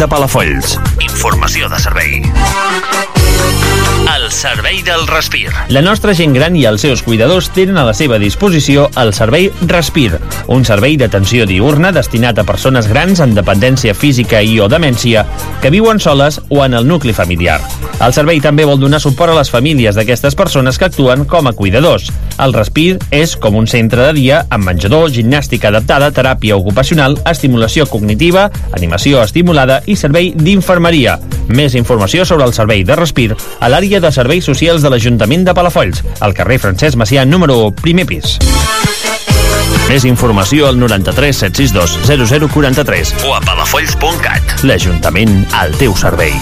De Palafolls. Informació de servei. Servei del Respir. La nostra gent gran i els seus cuidadors tenen a la seva disposició el servei Respir, un servei d'atenció diurna destinat a persones grans amb dependència física i o demència que viuen soles o en el nucli familiar. El servei també vol donar suport a les famílies d'aquestes persones que actuen com a cuidadors. El Respir és com un centre de dia amb menjador, gimnàstica adaptada, teràpia ocupacional, estimulació cognitiva, animació estimulada i servei d'infermeria. Més informació sobre el servei de Respir a l'àrea de serveis socials de l'Ajuntament de Palafolls, al carrer Francesc Macià, número 1, primer pis. Més informació al 93 762 0043 O a palafolls.cat. L'Ajuntament al teu servei.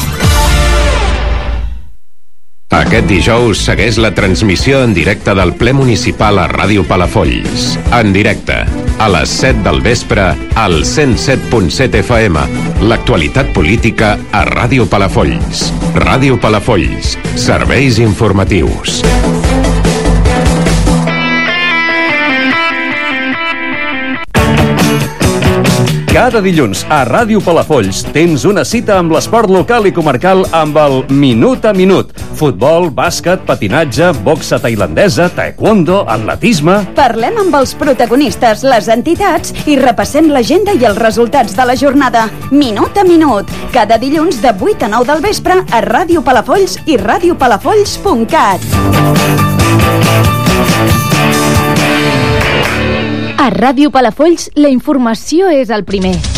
Aquest dijous segueix la transmissió en directe del ple municipal a Ràdio Palafolls. En directe, a les 7 del vespre, al 107.7 FM. L'actualitat política a Ràdio Palafolls. Ràdio Palafolls. Serveis informatius. Cada dilluns a Ràdio Palafolls tens una cita amb l'esport local i comarcal amb el Minut a Minut. Futbol, bàsquet, patinatge, boxa tailandesa, taekwondo, atletisme... Parlem amb els protagonistes, les entitats i repassem l'agenda i els resultats de la jornada. Minut a minut. Cada dilluns de 8 a 9 del vespre a Ràdio Palafolls i radiopalafolls.cat. A Ràdio Palafolls, la informació és el primer.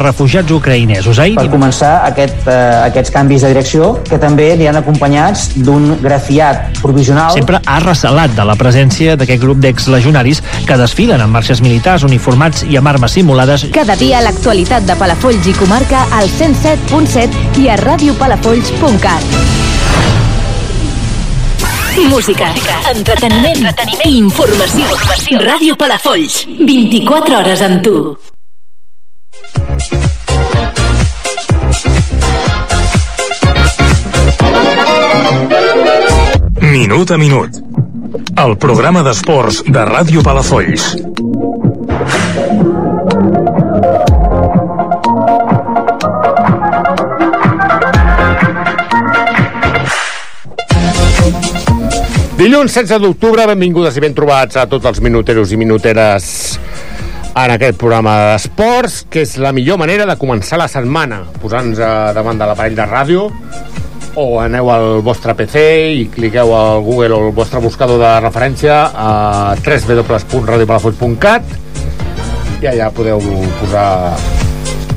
refugiats ucraïnesos. Ahir per començar aquest, eh, aquests canvis de direcció que també aniran acompanyats d'un grafiat provisional. sempre ha recelat de la presència d'aquest grup d'exlegionaris que desfilen amb marxes militars uniformats i amb armes simulades. Cada dia l'actualitat de Palafolls i comarca al 107.7 i a radiopalafolls.cat. Música, entreteniment, entreteniment i informació. informació. Ràdio Palafolls, 24 hores amb tu. Minut a minut. El programa d'esports de Ràdio Palafolls. Dilluns 16 d'octubre, benvingudes i ben trobats a tots els minuteros i minuteres en aquest programa d'esports, que és la millor manera de començar la setmana, posant-nos a davant de l'aparell de ràdio o aneu al vostre PC i cliqueu al Google o al vostre buscador de referència a www.radiopalafolls.cat i allà podeu posar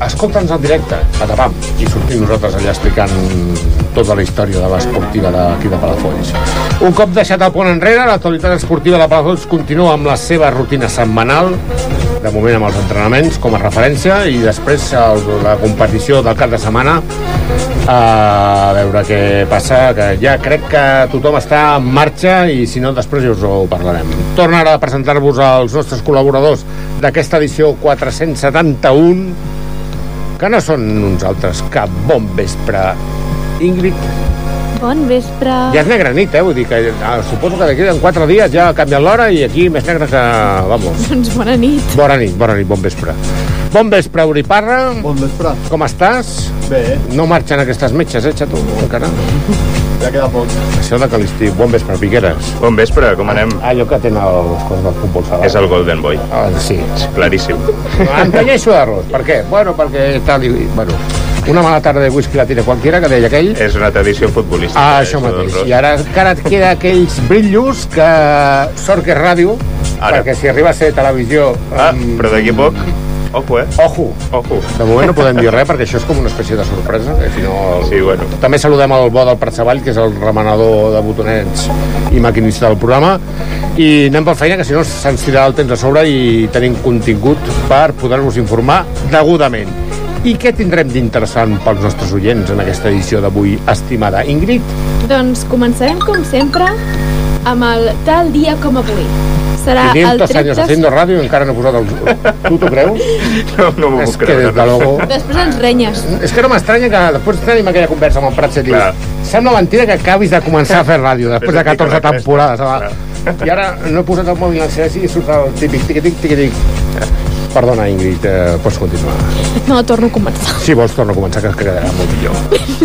escolta'ns en directe, patapam, i sortim nosaltres allà explicant tota la història de l'esportiva d'aquí de Palafolls. Un cop deixat el pont enrere, l'actualitat esportiva de Palafolls continua amb la seva rutina setmanal, de moment amb els entrenaments com a referència, i després el, la competició del cap de setmana a veure què passa, que ja crec que tothom està en marxa i si no després ja us ho parlarem. Torno ara a presentar-vos als nostres col·laboradors d'aquesta edició 471 que no són uns altres que bon vespre. Ingrid, Bon vespre. ja és negra nit, eh? Vull dir que eh, suposo que d'aquí en quatre dies ja ha canviat l'hora i aquí més negre que... Vamos. Doncs bona nit. Bona nit, bona nit, bon vespre. Bon vespre, Euriparra. Bon vespre. Com estàs? Bé. No marxen aquestes metges, eh, xato, encara. Ja queda poc. Això de que l'estiu... Bon vespre, Piqueres. Bon vespre, com anem? Allò que tenen les coses del futbol sala. És el Golden Boy. Ah, sí. Claríssim. Em tenyeixo d'arròs. Per què? Bueno, perquè tal i... Bueno, una mala tarda de whisky la tira qualquiera, que deia aquell. És una tradició futbolística. Ah, això del mateix. I ara encara et queda aquells brillos que sort que és ràdio, Ara. perquè si arriba a ser televisió... Ah, però d'aquí a poc... Ojo, eh? Ojo. Ojo. De moment no podem dir res perquè això és com una espècie de sorpresa. Que si no... Sí, bueno. També saludem el bo del Prat que és el remenador de botonets i maquinista del programa. I anem per feina, que si no se'ns tirarà el temps a sobre i tenim contingut per poder-vos informar degudament. I què tindrem d'interessant pels nostres oients en aquesta edició d'avui, estimada Ingrid? Doncs començarem, com sempre, amb el tal dia com avui. Serà el 500 tret años de... haciendo radio i encara no he posat el... Tu t'ho creus? No, no m'ho És puc que creure. des de luego... Després ens renyes. És que no m'estranya que després tenim aquella conversa amb en Prats i dius, sembla mentida que acabis de començar a fer ràdio després de 14 temporades. I ara no he posat el mòbil en silenci i surt el típic tiqui-tic, tiqui-tic. Perdona, Ingrid, eh, pots continuar. No, torno a començar. Si vols, torna a començar, que es quedarà molt millor.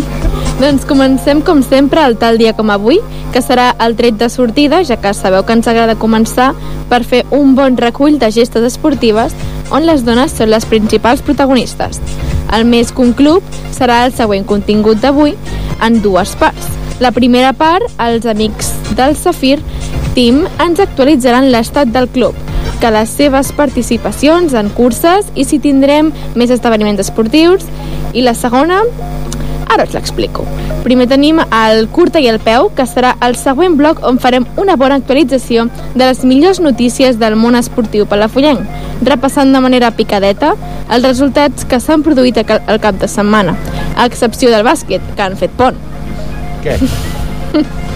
Doncs comencem, com sempre, el tal dia com avui, que serà el tret de sortida, ja que sabeu que ens agrada començar per fer un bon recull de gestes esportives on les dones són les principals protagonistes. El més que un club serà el següent contingut d'avui en dues parts. La primera part, els amics del Safir Team ens actualitzaran l'estat del club, que les seves participacions en curses i si tindrem més esdeveniments esportius. I la segona, ara us l'explico. Primer tenim el Curta i el Peu, que serà el següent bloc on farem una bona actualització de les millors notícies del món esportiu palafollenc, repassant de manera picadeta els resultats que s'han produït al cap de setmana, a excepció del bàsquet, que han fet pont. Què?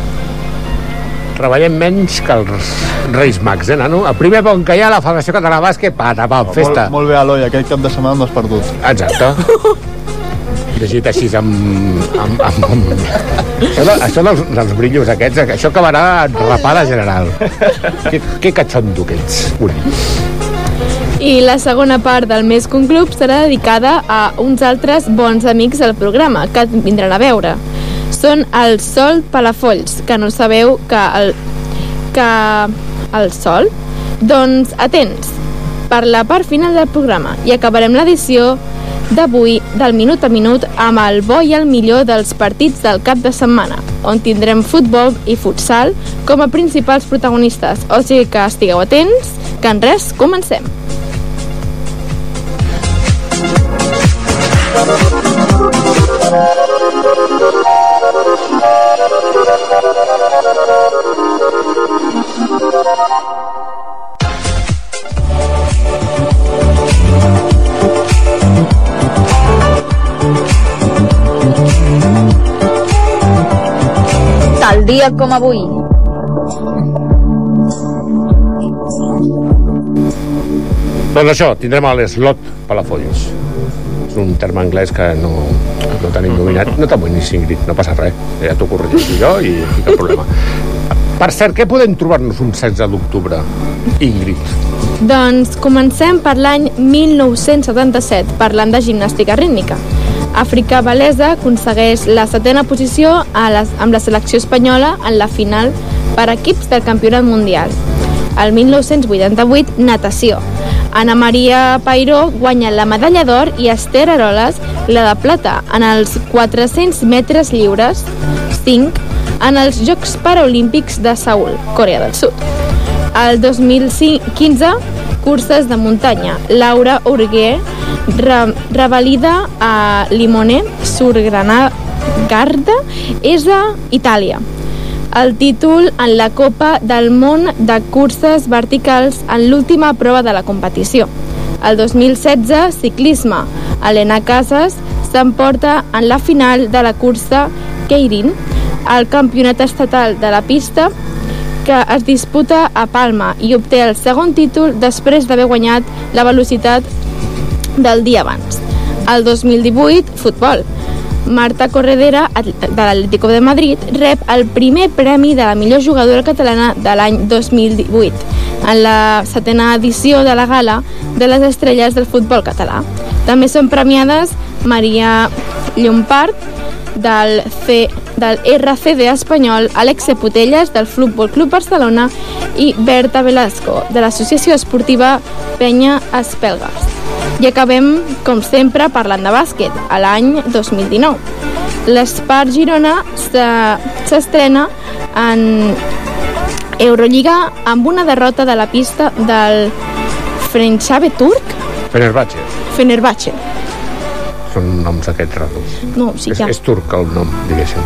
Treballem menys que els Reis Mags, eh, nano? El primer pont que hi ha la Federació Catalana de Bàsquet, patapam, festa. Molt, molt bé, Eloi, aquest cap de setmana no has perdut. Exacte. Llegit així amb... amb, amb, amb... Això, de, això dels, dels brillos aquests, això acabarà rapada general. Que, que catxondo que ets, Uri. I la segona part del Més que un club serà dedicada a uns altres bons amics del programa que et vindran a veure. Són el Sol Palafolls, que no sabeu que el, que el Sol? Doncs atents, per la part final del programa i acabarem l'edició d'avui del Minut a Minut amb el bo i el millor dels partits del cap de setmana, on tindrem futbol i futsal com a principals protagonistes. O sigui que estigueu atents, que en res comencem. Tal dia com avui. Doncs això, tindrem a l'Slot Palafolls. Un terme anglès que no, no tenim dominat. No t'amoïnis, Ingrid, no passa res. Ja t'ho corregeixo jo i, cap problema. Per cert, què podem trobar-nos un 16 d'octubre, Ingrid? Doncs comencem per l'any 1977, parlant de gimnàstica rítmica. Àfrica Balesa aconsegueix la setena posició a les, amb la selecció espanyola en la final per equips del Campionat Mundial. El 1988, natació. Anna Maria Pairó guanya la medalla d'or i Esther Aroles la de plata en els 400 metres lliures, 5 en els Jocs Paralímpics de Seul, Corea del Sud. El 2015, curses de muntanya. Laura Urguer re revalida a Limone sur Garda és a Itàlia. El títol en la Copa del Món de curses verticals en l'última prova de la competició. El 2016, ciclisme. Helena Casas s'emporta en la final de la cursa Keirin, el campionat estatal de la pista que es disputa a Palma i obté el segon títol després d'haver guanyat la velocitat del dia abans. El 2018, futbol. Marta Corredera, de l'Atlético de Madrid, rep el primer premi de la millor jugadora catalana de l'any 2018 en la setena edició de la gala de les estrelles del futbol català. També són premiades Maria Llompart, del, C, del RCD espanyol, Alexe Putelles, del Futbol Club Barcelona i Berta Velasco, de l'Associació Esportiva Penya Espelgas. I acabem, com sempre, parlant de bàsquet, a l'any 2019. L'Espart Girona s'estrena en Eurolliga amb una derrota de la pista del Frenchave turc, Fenerbahce. Fenerbahce. Són noms aquests raros. No, sí és, que... és turc el nom, diguéssim.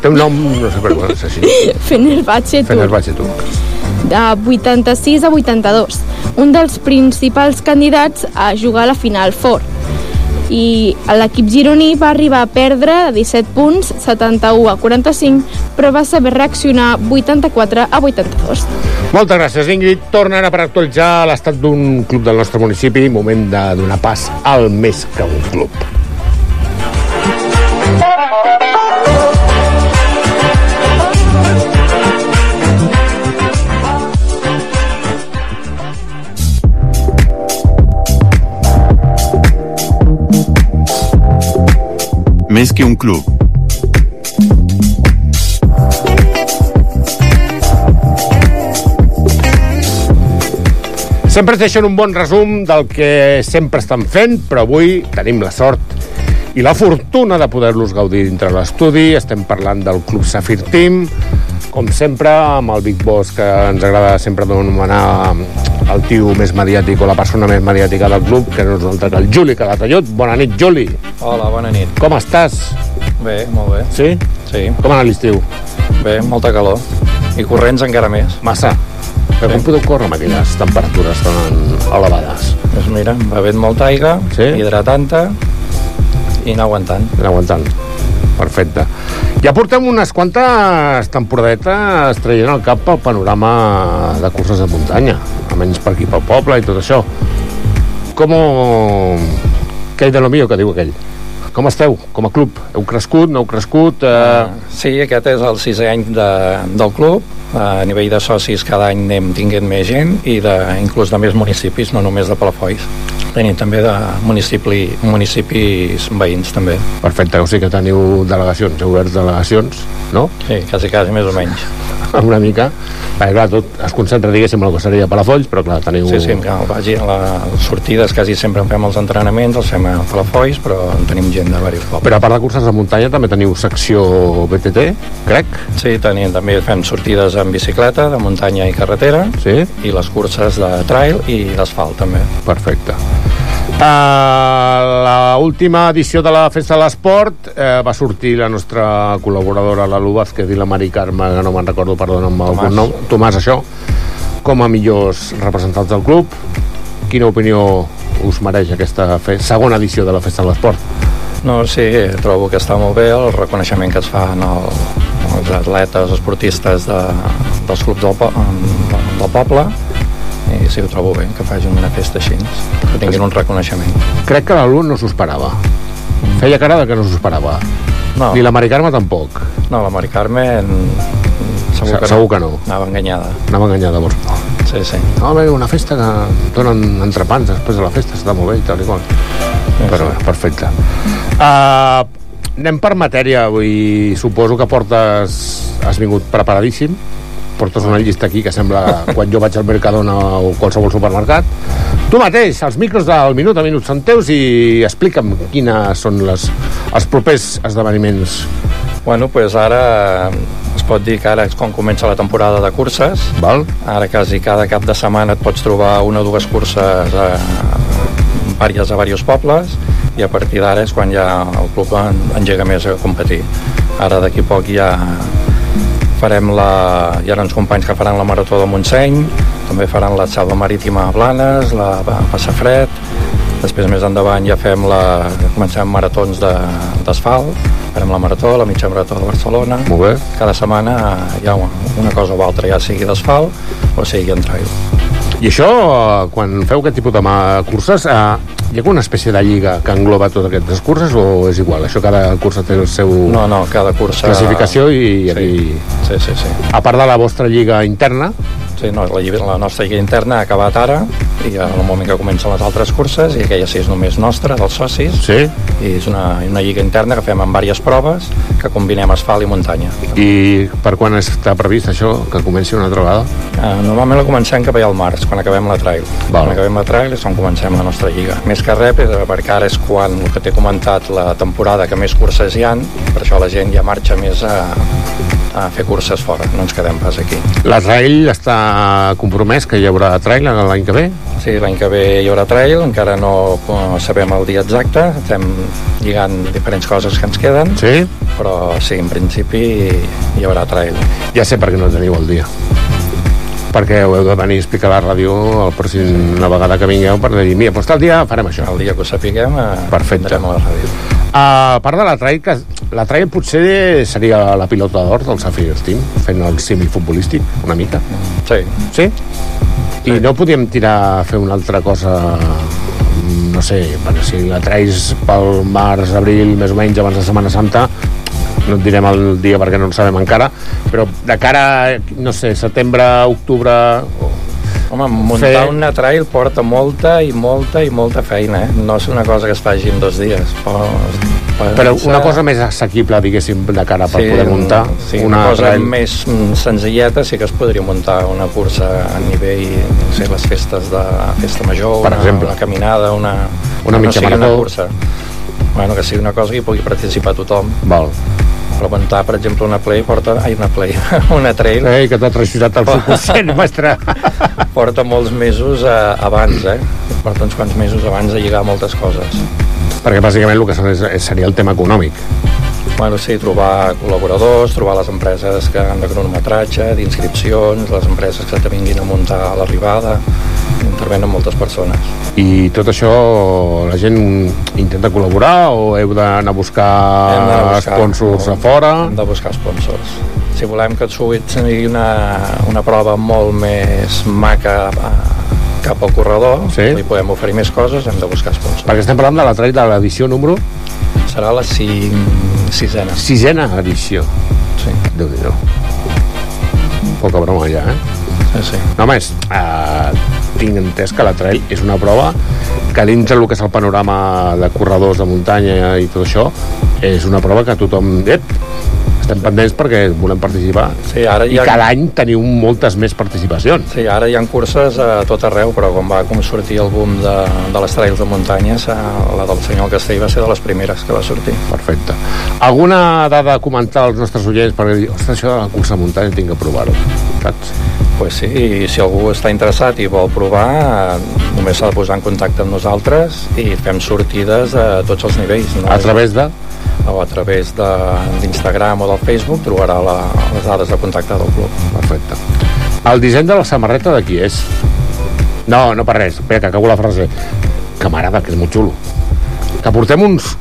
Té un nom, no sé per què, és així. Fenerbahce turc. Fenerbahce turc. De 86 a 82, un dels principals candidats a jugar a la Final Four. i l'equip gironí va arribar a perdre de 17 punts, 71 a 45, però va saber reaccionar 84 a 82. Moltes gràcies, Ingrid. Torna ara per actualitzar l'estat d'un club del nostre municipi. Moment de donar pas al més que un club. Més que un club. Sempre es deixen un bon resum del que sempre estan fent, però avui tenim la sort i la fortuna de poder-los gaudir dintre l'estudi. Estem parlant del Club Safir Team, com sempre, amb el Big Boss, que ens agrada sempre anomenar el tio més mediàtic o la persona més mediàtica del club, que no és altre que el Juli Calatayud. Bona nit, Juli. Hola, bona nit. Com estàs? Bé, molt bé. Sí? Sí. Com ha anat l'estiu? Bé, molta calor. I corrents encara més. Massa. Però com podeu córrer amb aquelles temperatures tan elevades? Doncs mira, bevent molta aigua, sí? hidratant-te i anar aguantant. Anar aguantant. Perfecte. Ja portem unes quantes temporadetes traient el cap pel panorama de curses de muntanya, almenys per aquí pel poble i tot això. Com... Què hi de lo mío, que diu aquell? Com esteu, com a club? Heu crescut, no heu crescut? Eh... Sí, aquest és el sisè any de, del club. A nivell de socis cada any anem tinguent més gent i de, inclús de més municipis, no només de Palafolls. Tenim també de municipi, municipis veïns també. Perfecte, o sigui que teniu delegacions, heu obert delegacions, no? Sí, quasi, quasi, més o menys. Una mica. Perquè, clar, tot es concentra, diguéssim, a la costeria de Palafolls, però, clar, teniu... Sí, sí, que vagi a les sortides quasi sempre en fem els entrenaments, els fem a Palafolls, però en tenim gent de diversos pobles. Però a part de curses de muntanya també teniu secció BTT, crec? Sí, tenim, també fem sortides en bicicleta, de muntanya i carretera, sí? i les curses de trail i d'asfalt també. Perfecte. Uh, la última edició de la Festa de l'Esport uh, va sortir la nostra col·laboradora la Lu Vázquez i la Mari Carme que no me'n recordo, perdona, amb el nom. Tomàs, això, com a millors representants del club quina opinió us mereix aquesta fe segona edició de la Festa de l'Esport? No, sí, trobo que està molt bé el reconeixement que es fa en el, els atletes, esportistes de, dels clubs del, po del poble i sí, ho trobo bé, que facin una festa així, que tinguin un reconeixement. Crec que l'alumne no s'ho esperava. Feia cara de que no s'ho esperava. No. Ni la Mari Carme tampoc. No, la Mari Carme segur que, segur que no. Anava enganyada. Anava enganyada, vols? Sí, sí. No, bé, una festa que donen entrepans després de la festa, està molt bé i tal i qual. Sí, Però bé, perfecte. Uh, anem per matèria, avui suposo que portes... has vingut preparadíssim portes una llista aquí que sembla quan jo vaig al Mercadona o qualsevol supermercat. Tu mateix, els micros del Minut a Minut són teus i explica'm quines són les, els propers esdeveniments. Bueno, pues ara es pot dir que ara és quan comença la temporada de curses. Val. Ara quasi cada cap de setmana et pots trobar una o dues curses a, vàries a diversos pobles i a partir d'ara és quan ja el club engega més a competir. Ara d'aquí poc ja farem la... hi ha uns companys que faran la Marató de Montseny, també faran la Salva Marítima a Blanes, la Passafred, després més endavant ja fem la... comencem maratons d'asfalt, farem la Marató, la mitja Marató de Barcelona. Molt bé. Cada setmana hi ha una cosa o altra, ja sigui d'asfalt o sigui en trail. I això, quan feu aquest tipus de curses, eh, hi ha alguna espècie de lliga que engloba totes aquestes curses o és igual? Això cada cursa té el seu... No, no, cada cursa... Classificació i aquí... Sí, sí, sí. A part de la vostra lliga interna... Sí, no, la, la nostra lliga interna ha acabat ara i en el moment que comencen les altres curses i aquella sí és només nostra, dels socis sí. i és una, una lliga interna que fem amb diverses proves que combinem asfalt i muntanya I per quan està previst això, que comenci una altra vegada? Uh, normalment la comencem cap allà al març, quan acabem la trail Val. quan acabem la trail és quan comencem la nostra lliga més que res, perquè ara és quan el que t'he comentat, la temporada que més curses hi han per això la gent ja marxa més a, a fer curses fora, no ens quedem pas aquí La trail està compromès que hi haurà trail l'any que ve? Sí, l'any que ve hi haurà trail, encara no sabem el dia exacte, estem lligant diferents coses que ens queden, sí? però sí, en principi hi haurà trail. Ja sé per què no teniu el dia. perquè ho heu de venir a explicar a la ràdio el pròxim, la vegada que vingueu per dir, mira, doncs tal dia farem això. El dia que ho sapiguem eh, Perfecte. a la ràdio. A part de la trail, que la trail potser seria la pilota d'or del Safir Steam, fent el símil futbolístic, una mica. Sí. Sí? I no podíem tirar a fer una altra cosa no sé, perquè si la traïs pel març, abril, més o menys abans de Setmana Santa, no et direm el dia perquè no en sabem encara, però de cara, no sé, setembre, octubre... Home, muntar Fer- una trail porta molta i molta i molta feina, eh? No és una cosa que es faci en dos dies. Però, Però una cosa més assequible, diguéssim, de cara per poder muntar sí, una, una cosa trail. més mm, senzilleta sí que es podria muntar una cursa a nivell, no sé, les festes de festa major, Per una, exemple. una caminada, una, Una no mitja una marató. cursa. Bueno, que sigui una cosa que hi pugui participar tothom. Val. Però muntar, per exemple, una play porta... Ai, una play, una trail. Ei, que t'ha traicionat el subconscient, mestre. porta molts mesos eh, abans, eh? Porta uns quants mesos abans de lligar moltes coses. Perquè bàsicament el que és- seria el tema econòmic. Bueno, sí, trobar col·laboradors, trobar les empreses que han de cronometratge, d'inscripcions, les empreses que te vinguin a muntar a l'arribada, intervenen moltes persones. I tot això la gent intenta col·laborar o heu d'anar a buscar, buscar- sponsors a fora? Hem de buscar sponsors. Si volem que et sigui una, una prova molt més maca eh, cap al corredor, Sí. li podem oferir més coses, hem de buscar sponsors. Perquè estem parlant de la trail de l'edició número Serà la cinc, sisena. sisena edició. Sí. Déu-n'hi-do. Poca broma ja, eh? Sí, sí. No, home, és, eh, tinc entès que la trail és una prova que dins del que és el panorama de corredors de muntanya i tot això, és una prova que tothom... Ep, estem pendents perquè volem participar. Sí, ara I ha- cada any teniu moltes més participacions. Sí, ara hi ha curses a tot arreu, però quan va com sortir el boom de, de les trails de muntanya, s'ha- la del senyor Castell va ser de les primeres que va sortir. Perfecte. Alguna dada a comentar als nostres oients per dir, ostres, això de la cursa de muntanya tinc que provar-ho, saps? Pues sí, i si algú està interessat i vol provar, eh, només s'ha de posar en contacte amb nosaltres i fem sortides a tots els nivells. No? A través de? O a través de- d'Instagram o del Facebook trobarà la, les dades de contacte del club. Perfecte. El disseny de la samarreta de qui és? No, no per res, espera, que acabo la frase. Que m'agrada, que és molt xulo. Que portem uns...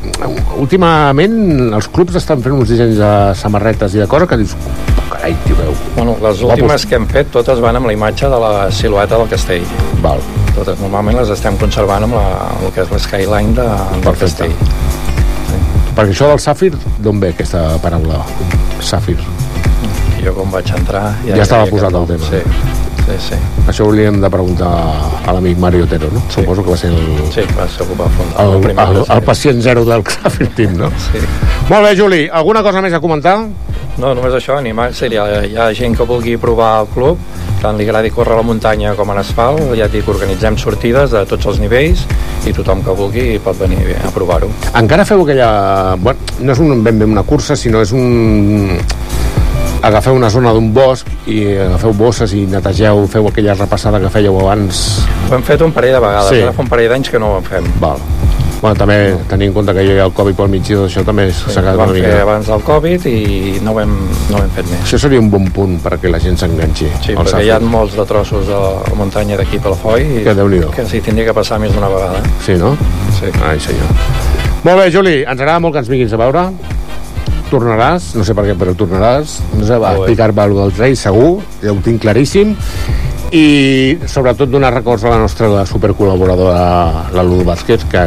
Últimament els clubs estan fent uns dissenys de samarretes i de coses que dius, oh, carai, tio, veu. Bueno, les últimes que hem fet totes van amb la imatge de la silueta del castell. Val. Totes normalment les estem conservant amb la, el que és l'eskyline de, del Perfecte. castell. Perquè això del sàfir, d'on ve aquesta paraula? Sàfir. Jo quan vaig entrar... Ja, hi estava posat el tema. Sí, sí, sí. Això hauríem de preguntar a l'amic Mario Otero, no? Sí. Suposo que va ser el, Sí, va ser el va fundar el, el, el, grup. el pacient zero del Sàfir Team, no? Sí. Molt bé, Juli. Alguna cosa més a comentar? No, només això, animar. Seria, hi ha gent que vulgui provar el club, tant li agradi córrer a la muntanya com en asfalt, ja et dic, organitzem sortides de tots els nivells i tothom que vulgui pot venir a provar-ho. Encara feu aquella... Bueno, no és un, ben bé una cursa, sinó és un... Agafeu una zona d'un bosc i agafeu bosses i netegeu, feu aquella repassada que fèieu abans. Ho hem fet un parell de vegades, Sí. ara fa un parell d'anys que no ho fem. Val. Bueno, també tenint en compte que hi ha el Covid pel mig això també s'ha Sí, quedat una mica... abans del Covid i no ho hem, no ho hem fet més. Això seria un bon punt perquè la gent s'enganxi. Sí, perquè hi ha molts de trossos de la muntanya d'aquí per la Foi i Que que s'hi tindria que passar més d'una vegada. Sí, no? Sí. Ai, senyor. Molt bé, Juli, ens agrada molt que ens vinguis a veure. Tornaràs, no sé per què, però tornaràs. No sé, va explicar-me el del trail, segur, ja ho tinc claríssim. I sobretot donar records a la nostra supercol·laboradora, la Lulu Vázquez, que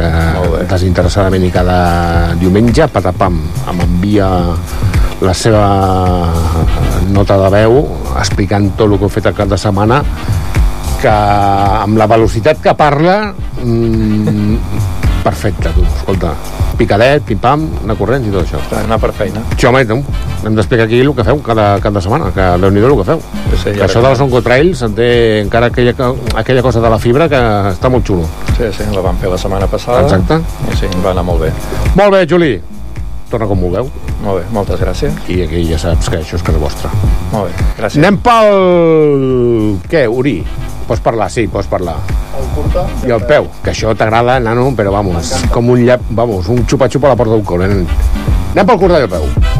desinteressadament i cada diumenge, patapam, em envia la seva nota de veu explicant tot el que he fet el cap de setmana que amb la velocitat que parla mm, perfecte, tu, escolta picadet, pim-pam, anar corrents i tot això Anar per feina. Sí, home, no, hem d'explicar aquí el que feu cada cap de setmana, que déu nhi el que feu. Sí, que això de les oncotrails té encara aquella, aquella cosa de la fibra que està molt xulo. Sí, sí, la vam fer la setmana passada. Exacte. I sí, va anar molt bé. Molt bé, Juli. Torna com vulgueu. Molt bé, moltes gràcies. I aquí ja saps que això és casa vostra. Molt bé, gràcies. Anem pel... Què, Uri? Pots parlar, sí, pots parlar. El curta I el peu, que això t'agrada, nano, però vamos, com un llap, vamos, un xupa-xupa a la porta d'un col. Eh? Anem pel curt del peu.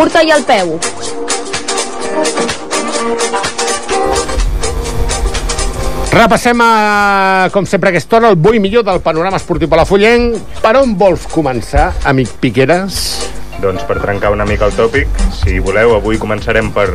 Curta i al peu. Repassem, a, com sempre, a aquesta hora, el bo millor del panorama esportiu palafollenc. Per on vols començar, amic Piqueres? Doncs per trencar una mica el tòpic, si voleu, avui començarem per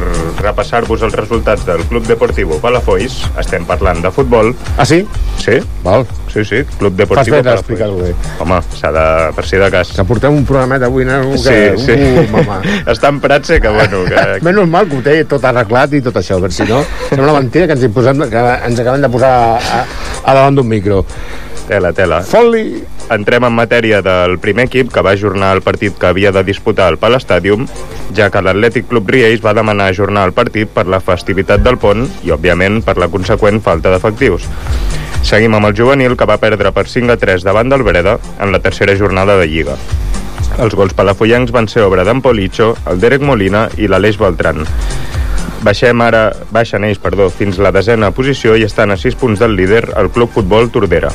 repassar-vos els resultats del Club Deportivo Palafolls. Estem parlant de futbol. Ah, sí? Sí. Val. Sí, sí, Club Fas Deportivo bé Palafolls. bé. Home, s'ha de... per si de cas. Que portem un programet avui, nano, Sí, que... sí. Uh, mama. Està emprat, sé que, bueno, que... Menys mal que ho té tot arreglat i tot això, perquè si no, sembla mentida que ens, hi posem, que ens acabem de posar a, a davant d'un micro. Tela, tela. Foli! Entrem en matèria del primer equip que va ajornar el partit que havia de disputar al Palestàdium, ja que l'Atlètic Club Riells va demanar ajornar el partit per la festivitat del pont i, òbviament, per la conseqüent falta d'efectius. Seguim amb el juvenil, que va perdre per 5 a 3 davant del Breda en la tercera jornada de Lliga. Els gols palafollencs van ser obra d'en Policho, el Derek Molina i l'Aleix Beltran. Baixem ara, baixen ells, perdó, fins la desena posició i estan a 6 punts del líder, el Club Futbol Tordera.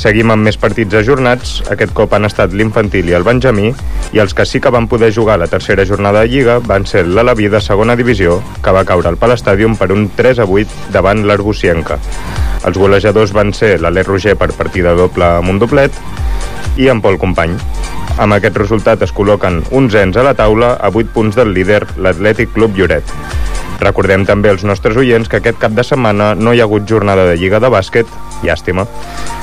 Seguim amb més partits ajornats, aquest cop han estat l'infantil i el Benjamí, i els que sí que van poder jugar la tercera jornada de Lliga van ser l'Alaví de segona divisió, que va caure al Palestàdium per un 3 a 8 davant l'Arbucienca. Els golejadors van ser l'Ale Roger per partida doble amb un doblet i en Pol Company. Amb aquest resultat es col·loquen 11 a la taula a 8 punts del líder, l'Atlètic Club Lloret. Recordem també als nostres oients que aquest cap de setmana no hi ha hagut jornada de Lliga de bàsquet, llàstima.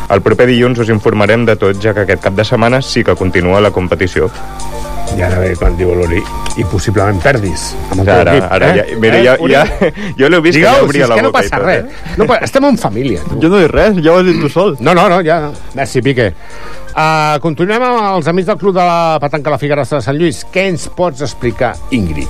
El proper dilluns us informarem de tot, ja que aquest cap de setmana sí que continua la competició. I ara ve quan diu l'Ori, i possiblement perdis amb el teu Ara, equip. ara, eh? ja, mira, ja, Uri? ja, jo l'he vist que Digueu, ja si obria és la que no boca i passa tot, res. eh? No, estem en família. Tu. Jo no dic res, ja ho has dit tu sol. No, no, no, ja. Merci, Piqué. Uh, continuem amb els amics del Club de la Petanca La Figueres de Sant Lluís. Què ens pots explicar, Ingrid?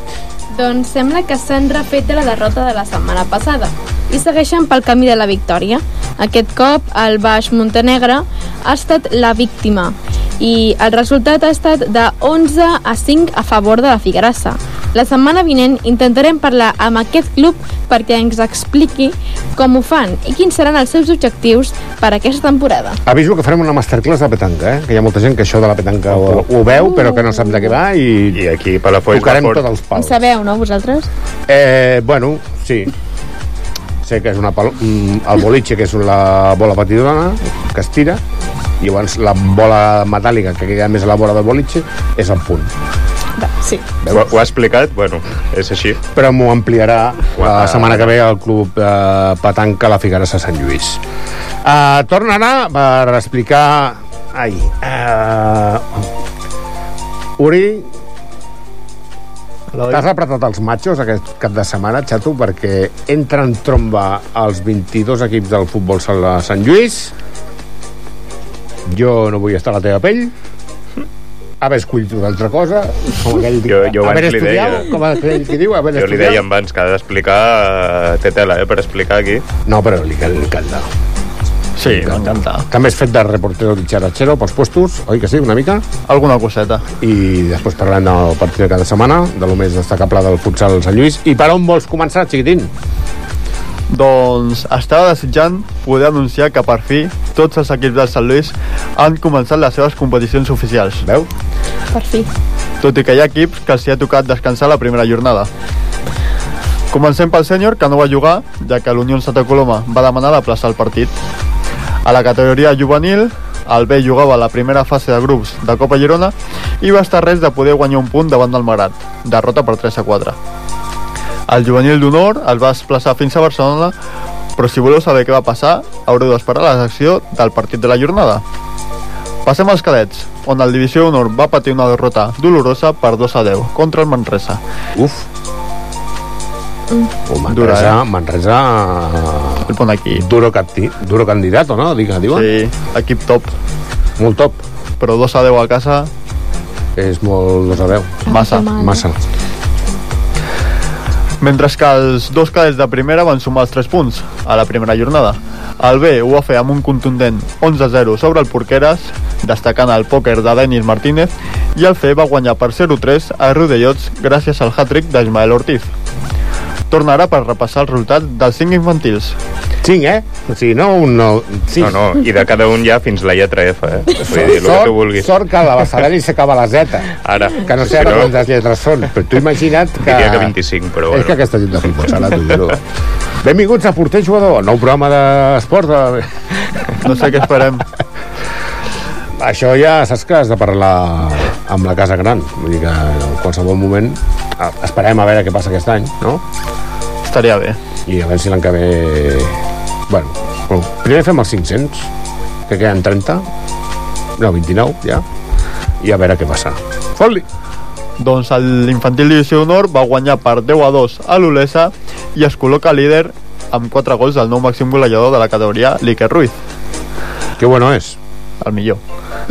Doncs sembla que s'han refet de la derrota de la setmana passada i segueixen pel camí de la victòria. Aquest cop el Baix Montenegre ha estat la víctima i el resultat ha estat de 11 a 5 a favor de la Figuerassa. La setmana vinent intentarem parlar amb aquest club perquè ens expliqui com ho fan i quins seran els seus objectius per aquesta temporada. Aviso que farem una masterclass de petanca, eh? que hi ha molta gent que això de la petanca ho, ho veu, però que no sap de què va i, I aquí a Palafolls tocarem tots els En pals. sabeu, no, vosaltres? Eh, bueno, sí. Sé que és una pal... mm, el boliche, que és la bola petitona, que es tira, i llavors la bola metàl·lica que queda més a la bola del boliche és el punt. Sí. Ho, ho ha explicat? Bueno, és així. Però m'ho ampliarà la setmana que ve al club eh, Petanca La Figueres a Sant Lluís. Uh, tornarà per explicar... Ai, uh, Uri, T'has apretat els matxos aquest cap de setmana, xato, perquè entren tromba els 22 equips del futbol sala Sant Lluís. Jo no vull estar a la teva pell. Haver escollit una altra cosa, com aquell Jo, jo haver estudiat, deia... com aquell que diu, haver Jo li estudiat. deia abans que ha d'explicar... eh, Té tela, eh, per explicar aquí. No, però li cal- li encanta. Sí, m'encanta. També has fet de reportero dicharachero pels puestos, oi que sí, una mica? Alguna coseta. I després parlem del partit de cada setmana, de lo més destacable del futsal Sant Lluís. I per on vols començar, xiquitín? Doncs estava desitjant poder anunciar que per fi tots els equips del Sant Lluís han començat les seves competicions oficials. Veu? Per fi. Tot i que hi ha equips que els hi ha tocat descansar la primera jornada. Comencem pel sènior, que no va jugar, ja que l'Unió Santa Coloma va demanar d'aplaçar el partit. A la categoria juvenil, el B jugava la primera fase de grups de Copa Girona i va estar res de poder guanyar un punt davant del Marat, derrota per 3 a 4. El juvenil d'honor el va desplaçar fins a Barcelona, però si voleu saber què va passar, haureu d'esperar la secció del partit de la jornada. Passem als cadets, on el Divisió d'Honor va patir una derrota dolorosa per 2 a 10 contra el Manresa. Uf. O Manresa, Dura, eh? Manresa... El pon aquí. Duro, capti, duro candidato, no? Dic, diuen? Sí, equip top. Molt top. Però 2 a 10 a casa, És molt 2 a 10. massa. Massa. Mentre que els dos cadets de primera van sumar els 3 punts a la primera jornada. El B ho va fer amb un contundent 11-0 sobre el Porqueres, destacant el pòquer de Denis Martínez, i el C va guanyar per 0-3 a Riudellots gràcies al hat-trick d'Ismael Ortiz. Torna ara per repassar els resultats dels 5 infantils. 5, eh? O sigui, no un... No, sis. No, no, i de cada un ja fins la lletra F, eh? Vull dir, el que tu vulguis. sort que a la Basarelli s'acaba la Z. Ara. Que no sé Si ara no- quantes lletres són, però tu imagina't que... Diria que 25, però És que bueno. aquesta gent de futbol sala, t'ho juro. Benvinguts a Porter Jugador, nou programa d'esport. De... No sé què esperem. Això ja saps que has de parlar amb la casa gran. Vull dir que en qualsevol moment esperem a veure què passa aquest any, no? Estaria bé. I a veure si l'any que ve... Bueno, bueno, primer fem els 500, que queden 30. No, 29, ja. I a veure què passa. Fot-li! Doncs l'infantil divisió d'honor va guanyar per 10 a 2 a l'Olesa i es col·loca líder amb 4 gols del nou màxim golejador de la categoria, l'Iker Ruiz. Que bueno és. El millor.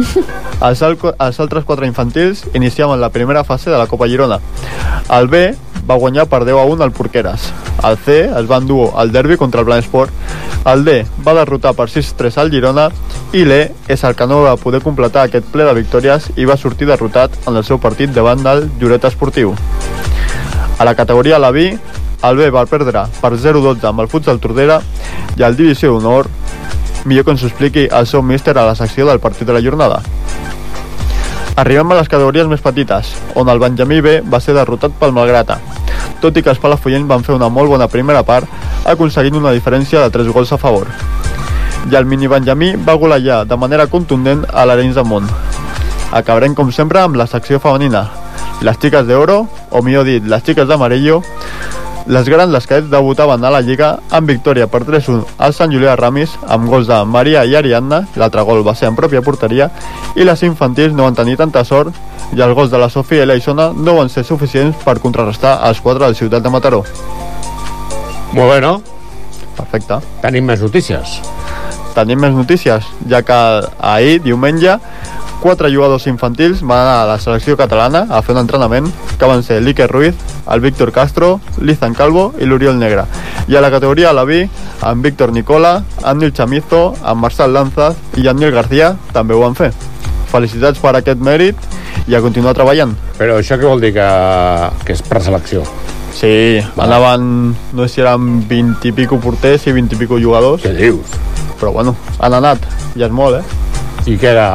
Els, al els altres 4 infantils iniciaven la primera fase de la Copa Girona. El B va guanyar per 10 a 1 al Porqueres. El C es va endur al derbi contra el Planesport. El D va derrotar per 6-3 al Girona i l'E és el que no va poder completar aquest ple de victòries i va sortir derrotat en el seu partit davant del Lloret Esportiu. A la categoria la B, el B va perdre per 0-12 amb el Futsal Tordera i el Divisió d'Honor millor que ens expliqui el seu míster a la secció del partit de la jornada. Arribem a les categories més petites, on el Benjamí B va ser derrotat pel Malgrata, tot i que els palafollencs van fer una molt bona primera part, aconseguint una diferència de 3 gols a favor. I el mini Benjamí va golejar de manera contundent a l'Arenys de Mont. Acabarem, com sempre, amb la secció femenina. Les xiques de oro, o millor dit, les xiques d'amarillo, les grans, les cadets, debutaven a la Lliga amb victòria per 3-1 al Sant Julià Ramis amb gols de Maria i Ariadna, l'altre gol va ser en pròpia porteria, i les infantils no van tenir tanta sort i els gols de la Sofia i la Isona no van ser suficients per contrarrestar els quatre de la ciutat de Mataró. Molt bé, no? Perfecte. Tenim més notícies. Tenim més notícies, ja que ahir, diumenge, quatre jugadors infantils van anar a la selecció catalana a fer un entrenament que van ser l'Iker Ruiz, el Víctor Castro, l'Izan Calvo i l'Oriol Negra. I a la categoria la B, amb Víctor Nicola, Andil Chamizo, amb Marçal Lanzas i Daniel García també ho van fer. Felicitats per aquest mèrit i a continuar treballant. Però això què vol dir? Que, que és preselecció? Sí, anaven, no sé si eren 20 i pico porters i 20 i pico jugadors. Què dius? Però bueno, han anat, ja és molt, eh? I què era?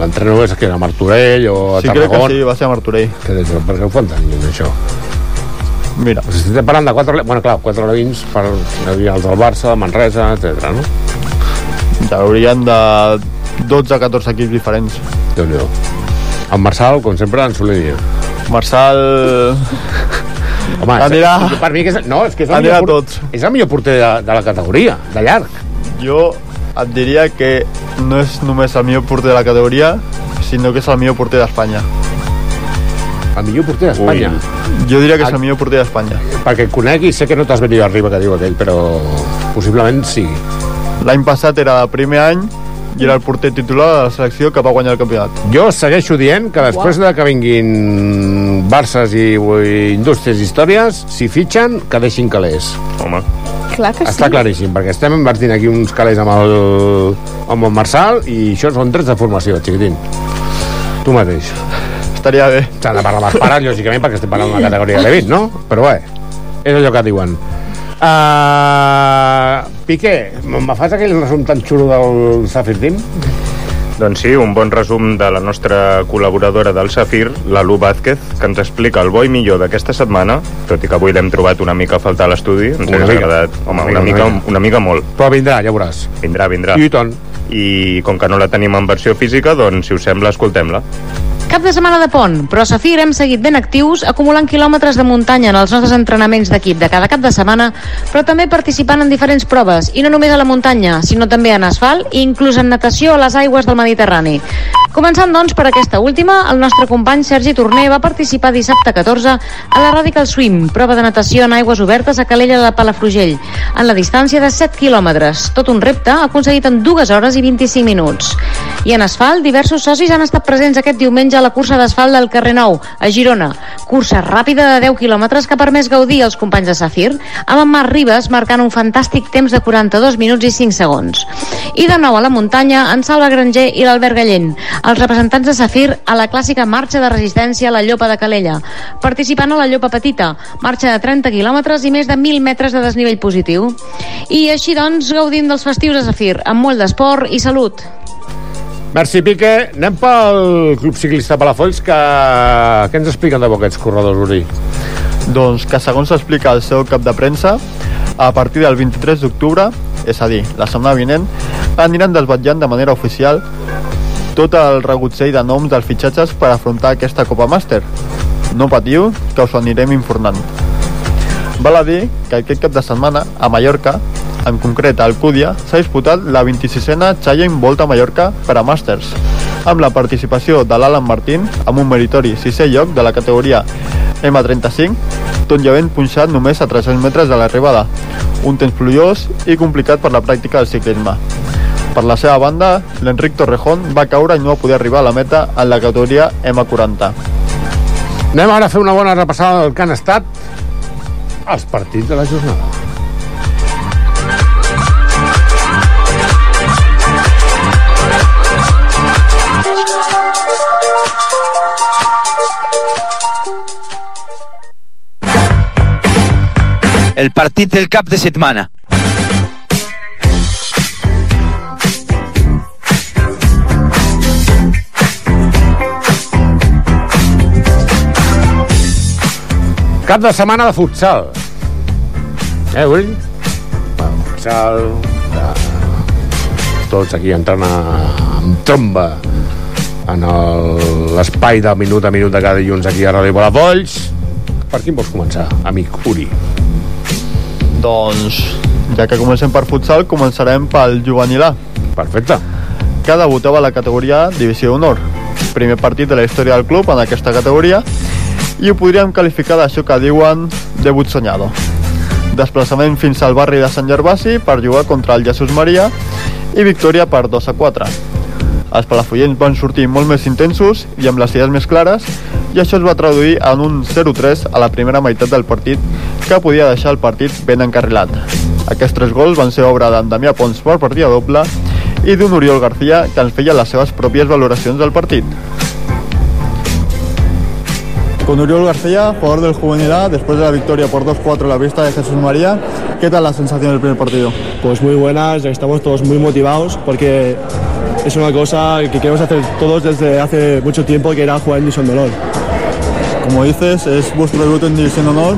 L'entrenador és que era Martorell o a Sí, crec que Tarragona? sí, va ser a Martorell. Que des, per què ho fan tan lluny, això? Mira. Pues estem parlant de quatre... Bueno, clar, quatre alevins per hi ha els del Barça, Manresa, etc. no? Ja haurien de 12-14 equips diferents. déu nhi En Marçal, com sempre, en Solidia. Marçal... Home, Anirà- és, per mi que és, no, és que és el, millor, tots. és el millor porter de, de la categoria, de llarg. Jo et diria que no és només el millor porter de la categoria, sinó que és el millor porter d'Espanya. El millor porter d'Espanya. Jo diria que és el millor porter d'Espanya. Perquè et conec i sé que no t'has venit arriba, que diu aquell, però possiblement sí. L'any passat era el primer any i era el porter titular de la selecció que va guanyar el campionat. Jo segueixo dient que després de que vinguin Barces i, i Indústries i Històries, si fitxen, que deixin calés. Home. Clar que Està sí. claríssim, perquè estem invertint aquí uns calés amb el, amb el Marçal i això són drets de formació, xiquitín. Tu mateix. Estaria bé. S'ha de parlar amb els pares, lògicament, perquè estem parlant d'una categoria de 20, no? Però bé, és allò que diuen. Uh, Piqué, me fas aquell resum tan xulo del Safir Team? Doncs sí, un bon resum de la nostra col·laboradora del Safir, la Lu Vázquez, que ens explica el bo i millor d'aquesta setmana, tot i que avui l'hem trobat una mica a faltar a l'estudi. Ens Una mica. agradat, home, Una una, mica, mica, una mica. una mica molt. Però vindrà, ja veuràs. Vindrà, vindrà. I tant. I com que no la tenim en versió física, doncs, si us sembla, escoltem-la. Cap de setmana de pont, però a Safir hem seguit ben actius, acumulant quilòmetres de muntanya en els nostres entrenaments d'equip de cada cap de setmana, però també participant en diferents proves, i no només a la muntanya, sinó també en asfalt i inclús en natació a les aigües del Mediterrani. Començant, doncs, per aquesta última, el nostre company Sergi Torner va participar dissabte 14 a la Radical Swim, prova de natació en aigües obertes a Calella de Palafrugell, en la distància de 7 quilòmetres. Tot un repte aconseguit en 2 hores i 25 minuts. I en asfalt, diversos socis han estat presents aquest diumenge a la cursa d'asfalt del carrer Nou, a Girona. Cursa ràpida de 10 quilòmetres que ha permès gaudir als companys de Safir, amb en Marc Ribas marcant un fantàstic temps de 42 minuts i 5 segons. I de nou a la muntanya, en Salva Granger i l'Albert Gallent, els representants de Safir a la clàssica marxa de resistència a la Llopa de Calella, participant a la Llopa Petita, marxa de 30 quilòmetres i més de 1.000 metres de desnivell positiu. I així doncs gaudim dels festius de Safir, amb molt d'esport i salut. Merci, Pique. Anem pel Club Ciclista Palafolls, que... Què ens expliquen de bo aquests corredors, Uri? Doncs que segons explica el seu cap de premsa, a partir del 23 d'octubre, és a dir, la setmana vinent, aniran desvetllant de manera oficial tot el regutzell de noms dels fitxatges per afrontar aquesta Copa Màster. No patiu, que us anirem informant. Val a dir que aquest cap de setmana, a Mallorca, en concret a Alcúdia, s'ha disputat la 26a Challenge Volta Mallorca per a Màsters, amb la participació de l'Alan Martín amb un meritori sisè lloc de la categoria M35, tot ben punxat només a 300 metres de l'arribada, un temps pluiós i complicat per la pràctica del ciclisme. Per la seva banda, l'Enric Torrejón va caure i no va poder arribar a la meta en la categoria M40. Anem ara a fer una bona repassada del que han estat els partits de la jornada. El partit del cap de setmana. Cap de setmana de futsal. Eh, Uri? Bueno, futsal... De... Tots aquí entrant a... amb tromba en el- l'espai de minut a minut de cada dilluns aquí a Ràdio Palafolls. Per quin vols començar, amic Uri? Doncs, ja que comencem per futsal, començarem pel juvenil A. Perfecte. Que debutava a la categoria Divisió d'Honor. Primer partit de la història del club en aquesta categoria i ho podríem qualificar d'això que diuen debut soñado. Desplaçament fins al barri de Sant Gervasi per jugar contra el Jesús Maria i victòria per 2 a 4. Els palafollens van sortir molt més intensos i amb les idees més clares i això es va traduir en un 0-3 a la primera meitat del partit que podia deixar el partit ben encarrilat. Aquests tres gols van ser obra d'en Damià Pons per partida doble i d'un Oriol García que ens feia les seves pròpies valoracions del partit. Con Uriol García, jugador del Juvenil A, después de la victoria por 2-4 a la vista de Jesús María, ¿qué tal la sensación del primer partido? Pues muy buenas, estamos todos muy motivados porque es una cosa que queremos hacer todos desde hace mucho tiempo que era jugar en División de Honor. Como dices, es vuestro debut en División de Honor.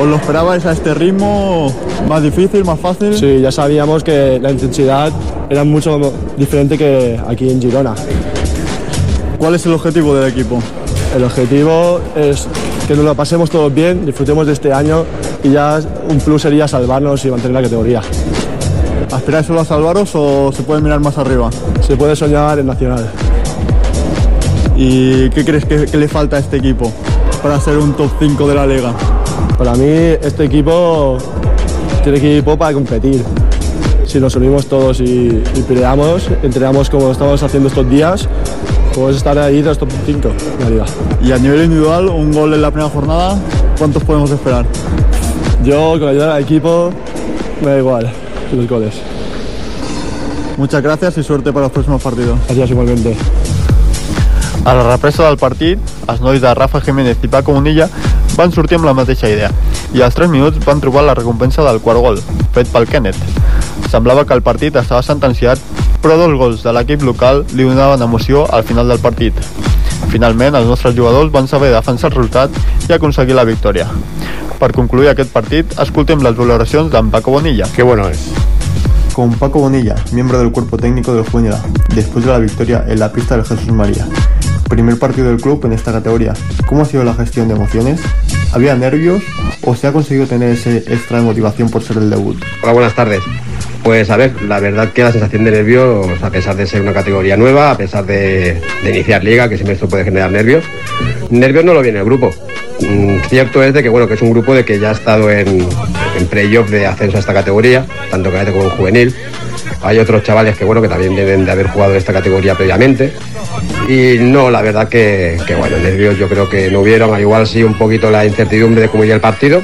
¿Os lo esperabais a este ritmo? ¿Más difícil, más fácil? Sí, ya sabíamos que la intensidad era mucho diferente que aquí en Girona. ¿Cuál es el objetivo del equipo? El objetivo es que nos lo pasemos todos bien, disfrutemos de este año y ya un plus sería salvarnos y mantener la categoría. ¿Aspiráis solo a salvaros o se puede mirar más arriba? Se puede soñar en Nacional. ¿Y qué crees que, que le falta a este equipo para ser un top 5 de la liga? Para mí este equipo tiene equipo para competir. Si nos unimos todos y, y peleamos, entrenamos como estamos haciendo estos días, podemos estar ahí de los top 5 de la liga. Y a nivel individual, un gol en la primera jornada, ¿cuántos podemos esperar? Yo, con la ayuda del equipo, me da igual los goles. Muchas gracias y suerte para los próximos partidos. Gracias igualmente. A la represa del partit, els nois de Rafa Jiménez i Paco Bonilla van sortir amb la mateixa idea i als 3 minuts van trobar la recompensa del quart gol, fet pel Kenneth. Semblava que el partit estava sentenciat, però dos gols de l'equip local li donaven emoció al final del partit. Finalment, els nostres jugadors van saber defensar el resultat i aconseguir la victòria. Per concluir aquest partit, escoltem les valoracions d'en Paco Bonilla. Qué bueno es. Con Paco Bonilla, miembro del cuerpo técnico del Juvenil después de la victoria en la pista del Jesús María. Primer partido del club en esta categoría. ¿Cómo ha sido la gestión de emociones? ¿Había nervios o se ha conseguido tener ese extra de motivación por ser el debut? Hola, buenas tardes. Pues a ver, la verdad que la sensación de nervios, a pesar de ser una categoría nueva, a pesar de, de iniciar liga, que siempre esto puede generar nervios, nervios no lo viene el grupo. Mm, Cierto es de que bueno que es un grupo de que ya ha estado en, en playoff de ascenso a esta categoría, tanto cadete como en juvenil. Hay otros chavales que bueno que también deben de haber jugado esta categoría previamente. Y no, la verdad que, que, bueno, nervios yo creo que no hubieron, al igual sí un poquito la incertidumbre de cómo iría el partido,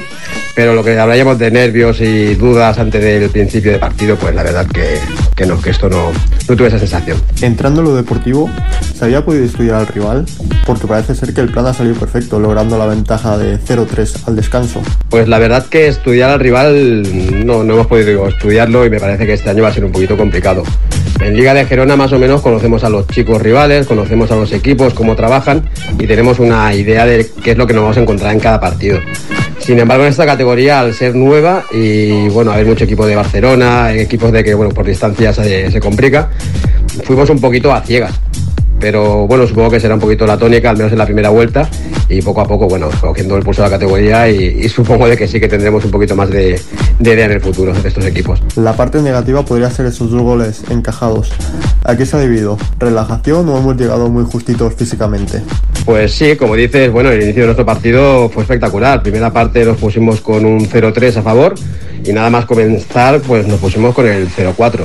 pero lo que hablaríamos de nervios y dudas antes del principio del partido, pues la verdad que, que no, que esto no, no tuve esa sensación. Entrando en lo deportivo, ¿se había podido estudiar al rival? Porque parece ser que el plan ha salido perfecto, logrando la ventaja de 0-3 al descanso. Pues la verdad que estudiar al rival no, no hemos podido estudiarlo y me parece que este año va a ser un poquito complicado. En Liga de Gerona más o menos conocemos a los chicos rivales, conocemos a los equipos, cómo trabajan y tenemos una idea de qué es lo que nos vamos a encontrar en cada partido. Sin embargo, en esta categoría, al ser nueva y bueno, haber mucho equipo de Barcelona, equipos de que bueno, por distancia se, se complica, fuimos un poquito a ciegas pero bueno, supongo que será un poquito la tónica, al menos en la primera vuelta, y poco a poco, bueno, cogiendo el pulso de la categoría y, y supongo de que sí que tendremos un poquito más de, de, idea en el futuro de estos equipos. La parte negativa podría ser esos dos goles encajados. ¿A qué se ha debido? ¿Relajación o hemos llegado muy justitos físicamente? Pues sí, como dices, bueno, el inicio de nuestro partido fue espectacular. Primera parte nos pusimos con un 0-3 a favor y nada más comenzar, pues nos pusimos con el 0-4.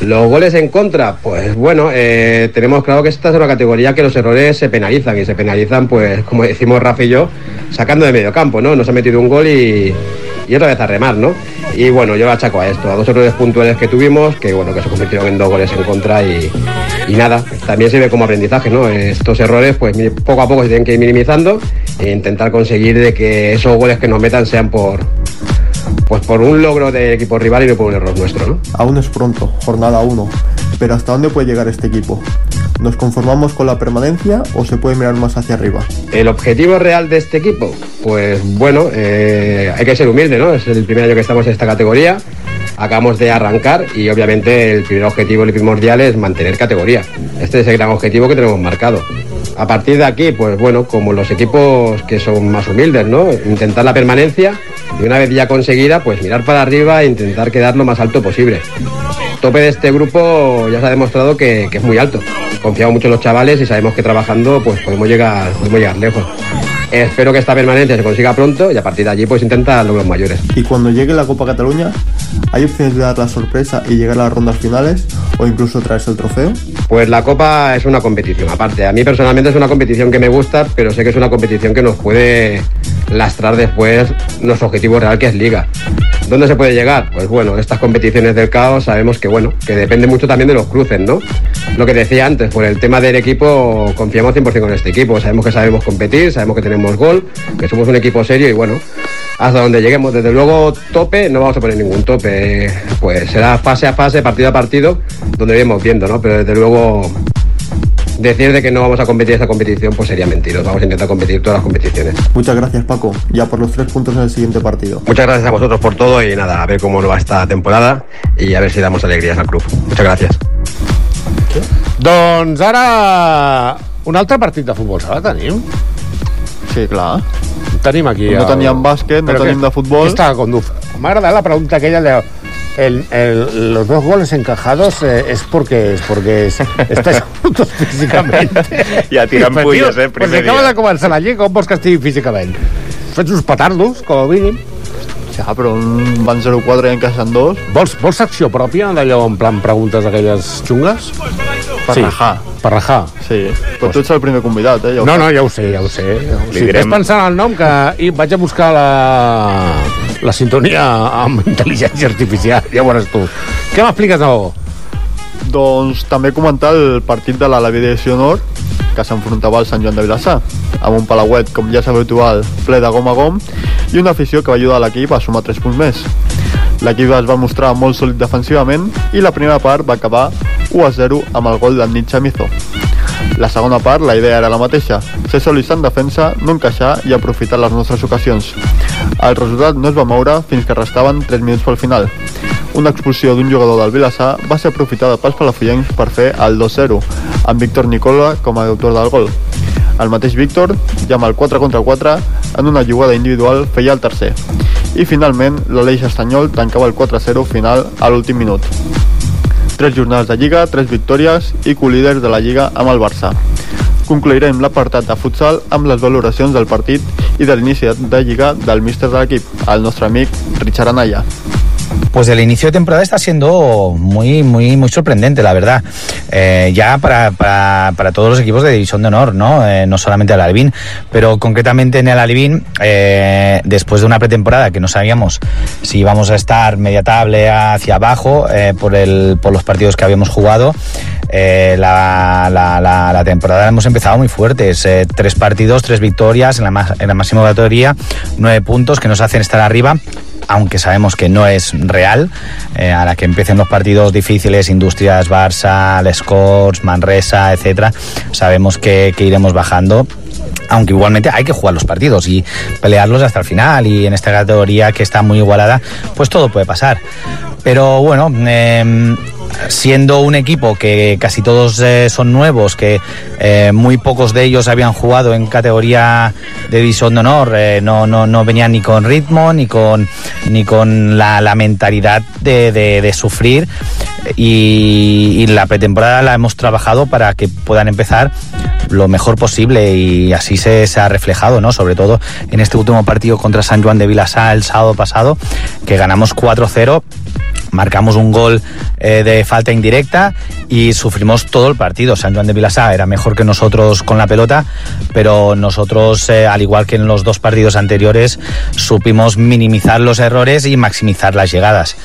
Los goles en contra, pues bueno, eh, tenemos claro que esta es una categoría que los errores se penalizan y se penalizan, pues como decimos Rafa y yo, sacando de medio campo, ¿no? Nos ha metido un gol y, otra vez a remar, ¿no? Y bueno, yo lo achaco a esto, a dos errores puntuales que tuvimos, que bueno, que se convirtieron en dos goles en contra y, y nada, también sirve como aprendizaje, ¿no? Estos errores, pues poco a poco se tienen que ir minimizando e intentar conseguir de que esos goles que nos metan sean por, pues por un logro del equipo rival y no por un error nuestro, ¿no? Aún es pronto, jornada 1, pero ¿hasta dónde puede llegar este equipo? ¿Nos conformamos con la permanencia o se puede mirar más hacia arriba? El objetivo real de este equipo, pues bueno, eh, hay que ser humilde, ¿no? Es el primer año que estamos en esta categoría, acabamos de arrancar y obviamente el primer objetivo, el primordial es mantener categoría. Este es el gran objetivo que tenemos marcado. A partir de aquí, pues bueno, como los equipos que son más humildes, ¿no? Intentar la permanencia y una vez ya conseguida, pues mirar para arriba e intentar quedar lo más alto posible. El tope de este grupo ya se ha demostrado que, es muy alto. Confiamos mucho en los chavales y sabemos que trabajando pues podemos llegar, podemos llegar lejos. Espero que esta permanencia se consiga pronto y a partir de allí pues intenta logros mayores. Y cuando llegue la Copa Cataluña, ¿hay opciones de dar la sorpresa y llegar a las rondas finales o incluso traerse el trofeo? Pues la Copa es una competición aparte. A mí personalmente es una competición que me gusta, pero sé que es una competición que nos puede lastrar después nuestro objetivo real que es Liga. ¿Dónde se puede llegar? Pues bueno, estas competiciones del caos sabemos que bueno, que depende mucho también de los cruces, ¿no? Lo que decía antes, por el tema del equipo, confiamos 100% con este equipo. Sabemos que sabemos competir, sabemos que tenemos gol, que somos un equipo serio y bueno, hasta donde lleguemos. Desde luego, tope, no vamos a poner ningún tope. Pues será fase a fase, partido a partido, donde iremos viendo, ¿no? Pero desde luego decir de que no vamos a competir esta competición pues sería mentiroso. Vamos a intentar competir todas las competiciones. Muchas gracias Paco, ya por los tres puntos en el siguiente partido. Muchas gracias a vosotros por todo y nada, a ver cómo nos va esta temporada y a ver si damos alegrías al club. Muchas gracias. ¿Qué? Doncs ara un altre partit de futbol sala tenim? Sí, clar. Tenim aquí... No teníem bàsquet, no tenim de futbol. Està con M'ha agradat la pregunta aquella de el, el, los dos goles encajados eh, es porque es porque es, estáis juntos físicamente. Ja tirant Pues, fulles, eh, primer pues acaba dia. de començar la lliga, com vols que estigui físicament? Fets uns petardos, com a mínim. Ja, però un van 0-4 i encaixen dos. Vols, vols secció pròpia, d'allò en plan preguntes aquelles xungues? Per sí. rajar. Per rajar. Sí, però tu ets el primer convidat, eh? Ja ho No, no, ja ho sé, ja ho sé. Li Si direm- estàs pensant el nom, que i vaig a buscar la, la sintonia amb intel·ligència artificial, ja ho veuràs tu. Què m'expliques, Nago? Doncs també comentar el partit de l'Alaví de Nord que s'enfrontava al Sant Joan de Vilassar amb un palauet, com ja és habitual, ple de gom a gom i una afició que va ajudar l'equip a sumar 3 punts més. L'equip es va mostrar molt sòlid defensivament i la primera part va acabar 1 a 0 amb el gol d'en Nietzsche Mizo. La segona part, la idea era la mateixa, ser sòlids en defensa, no encaixar i aprofitar les nostres ocasions. El resultat no es va moure fins que restaven 3 minuts pel final. Una expulsió d'un jugador del Vilassar va ser aprofitada pels palafrugенcs per fer el 2-0, amb Víctor Nicola com a autor del gol. El mateix Víctor, ja amb el 4 contra 4, en una jugada individual feia el tercer. I finalment, l'Aleix Estanyol tancava el 4-0 final a l'últim minut. Tres jornades de Lliga, tres victòries i colíders de la Lliga amb el Barça. Concluirem l'apartat de futsal amb les valoracions del partit i de l'inici de Lliga del míster de l'equip, el nostre amic Richard Anaya. Pues el inicio de temporada está siendo muy, muy, muy sorprendente, la verdad. Eh, ya para, para, todos los equipos de División de Honor, ¿no? Eh, no solamente el Alvin, pero concretamente en el Alvin, eh, después de una pretemporada que no sabíamos si íbamos a estar media tabla hacia abajo por, el, por los partidos que habíamos jugado, la, la, temporada hemos empezado muy fuertes. tres partidos, tres victorias en la, en la máxima categoría, nueve puntos que nos hacen estar arriba aunque sabemos que no es real, eh, a la que empiecen los partidos difíciles, Industrias, Barça, Les Corts, Manresa, etcétera, sabemos que, iremos bajando aunque igualmente hay que jugar los partidos y pelearlos hasta el final y en esta categoría que está muy igualada, pues todo puede pasar. Pero bueno, eh, siendo un equipo que casi todos eh, son nuevos, que eh, muy pocos de ellos habían jugado en categoría de división de honor, eh, no, no, no venían ni con ritmo, ni con, ni con la, la mentalidad de, de, de sufrir y, y, la pretemporada la hemos trabajado para que puedan empezar lo mejor posible y así se, se, ha reflejado, ¿no? Sobre todo en este último partido contra San Juan de Vilasá el sábado pasado, que ganamos 4-0 marcamos un gol eh, de falta indirecta y sufrimos todo el partido. San Juan de Vilasá era mejor que nosotros con la pelota, pero nosotros, eh, al igual que en los dos partidos anteriores, supimos minimizar los errores y maximizar las llegadas.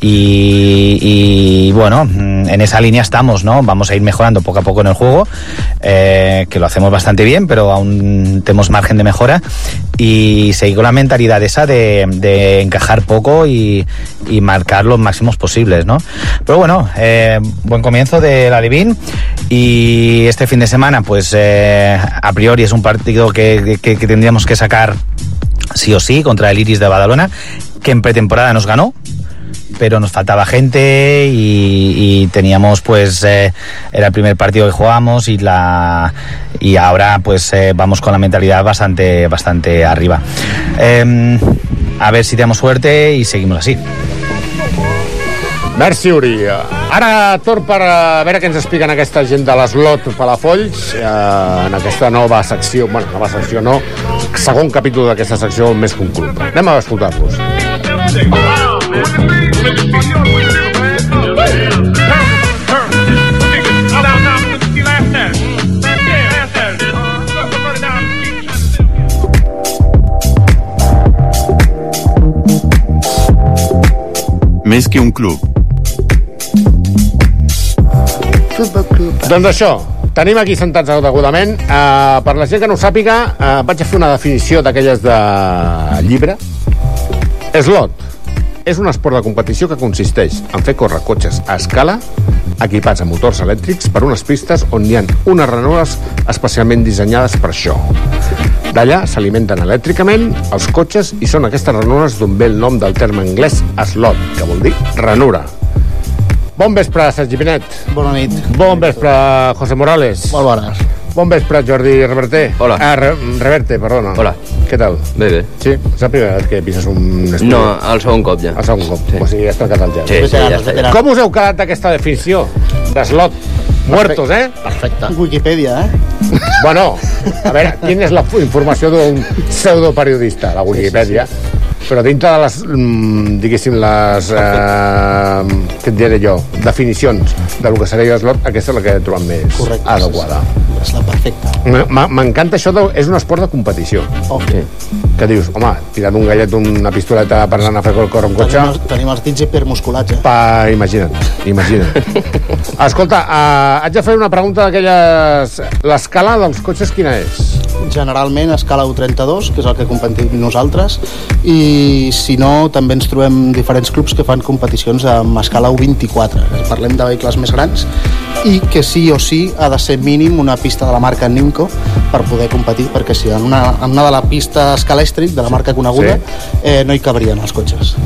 Y, y, bueno, en esa línea estamos, ¿no? Vamos a ir mejorando poco a poco en el juego, eh, que lo hacemos bastante bien, pero aún tenemos margen de mejora. Y seguir con la mentalidad esa de, de encajar poco y, y, marcar los máximos posibles, ¿no? Pero bueno, eh, buen comienzo de la Livín y este fin de semana, pues eh, a priori es un partido que, tendríamos que sacar sí o sí contra el Iris de Badalona, que en pretemporada nos ganó, pero nos faltaba gente y, teníamos pues eh, era el primer partido que jugamos y la y ahora pues vamos con la mentalidad bastante bastante arriba eh, a ver si tenemos suerte y seguimos así Merci, Uri. Ara torn per a veure què ens expliquen aquesta gent de l'Eslot Palafolls eh, en aquesta nova secció, bueno, nova secció no, segon capítol d'aquesta secció més club. Anem a escoltar-los. Més que un club. Doncs això, tenim aquí sentats degudament. Uh, per la gent que no ho sàpiga, uh, vaig a fer una definició d'aquelles de llibre. Slot és un esport de competició que consisteix en fer córrer cotxes a escala equipats amb motors elèctrics per unes pistes on hi ha unes ranures especialment dissenyades per això. D'allà s'alimenten elèctricament els cotxes i són aquestes ranures d'on ve el nom del terme anglès slot, que vol dir ranura. Bon vespre, Sergi Pinet. Bona nit. Bon vespre, José Morales. Molt bones. Bon vespre, Jordi Reverter. Hola. Ah, Re Reverte, perdona. Hola. Què tal? Bé, bé. Sí? És la primera vegada que pises un estudi? No, el segon cop ja. El segon cop. Sí. O sigui, has trencat el gel. Sí, sí, ja està. Com us heu quedat d'aquesta definició? D'eslot. Muertos, eh? Perfecte. Wikipedia, eh? Bueno, a veure, quina és la informació d'un pseudoperiodista? La Wikipedia. Sí, sí, sí. Però dintre de les, mm, diguéssim, les, eh, què et diré jo, definicions del que seria l'eslot, aquesta és la que he trobat més Correcte, adequada. És la perfecta. M'encanta això, de, és un esport de competició. Sí. Que dius, home, tirant un gallet, una pistoleta per anar a fer el cor amb cotxe... Tenim, tenim els dits hipermusculats, eh? Pa, imagina't, imagina't. Escolta, uh, haig de fer una pregunta d'aquelles... L'escala dels cotxes quina és? Generalment escala U32, que és el que competim nosaltres, i si no, també ens trobem diferents clubs que fan competicions amb escala U24. Parlem de vehicles més grans i que sí o sí ha de ser mínim una pista de la marca Nimco per poder competir, perquè si en una, en una de la pista Scalestric, de la marca coneguda, sí. eh, no hi cabrien els cotxes.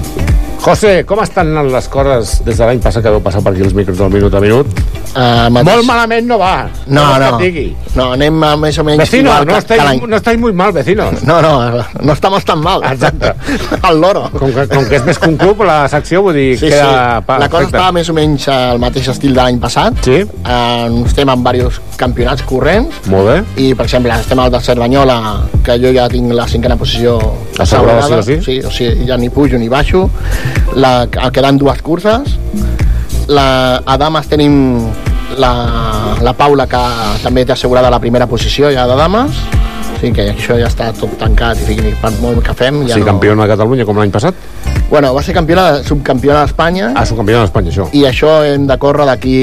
José, com estan anant les coses des de l'any passat que vau passar per aquí els micros del minut a minut? Uh, Molt malament no va. No, no. Digui. No, anem a més o menys Vecino, igual no que, estáis, que no estáis muy mal, vecinos. No, no, no estamos tan mal. Exacte. El loro. Com que, com que és més que un club, la secció, vull dir, Sí, queda... sí. Pa, La cosa estava més o menys al mateix estil de l'any passat. Sí. Eh, estem en diversos campionats corrents. Molt bé. I, per exemple, estem al de Cerdanyola, que jo ja tinc la cinquena posició Assegurada, sí o sí? Sí, o sigui, ja ni pujo ni baixo. La, queden dues curses. La, a dames tenim la, la Paula, que també té assegurada la primera posició ja de dames. O sigui que això ja està tot tancat i per molt que fem... Ja sí, no... campiona de Catalunya, com l'any passat? Bueno, va ser campiona, subcampiona d'Espanya. Ah, subcampiona d'Espanya, això. I això hem de córrer d'aquí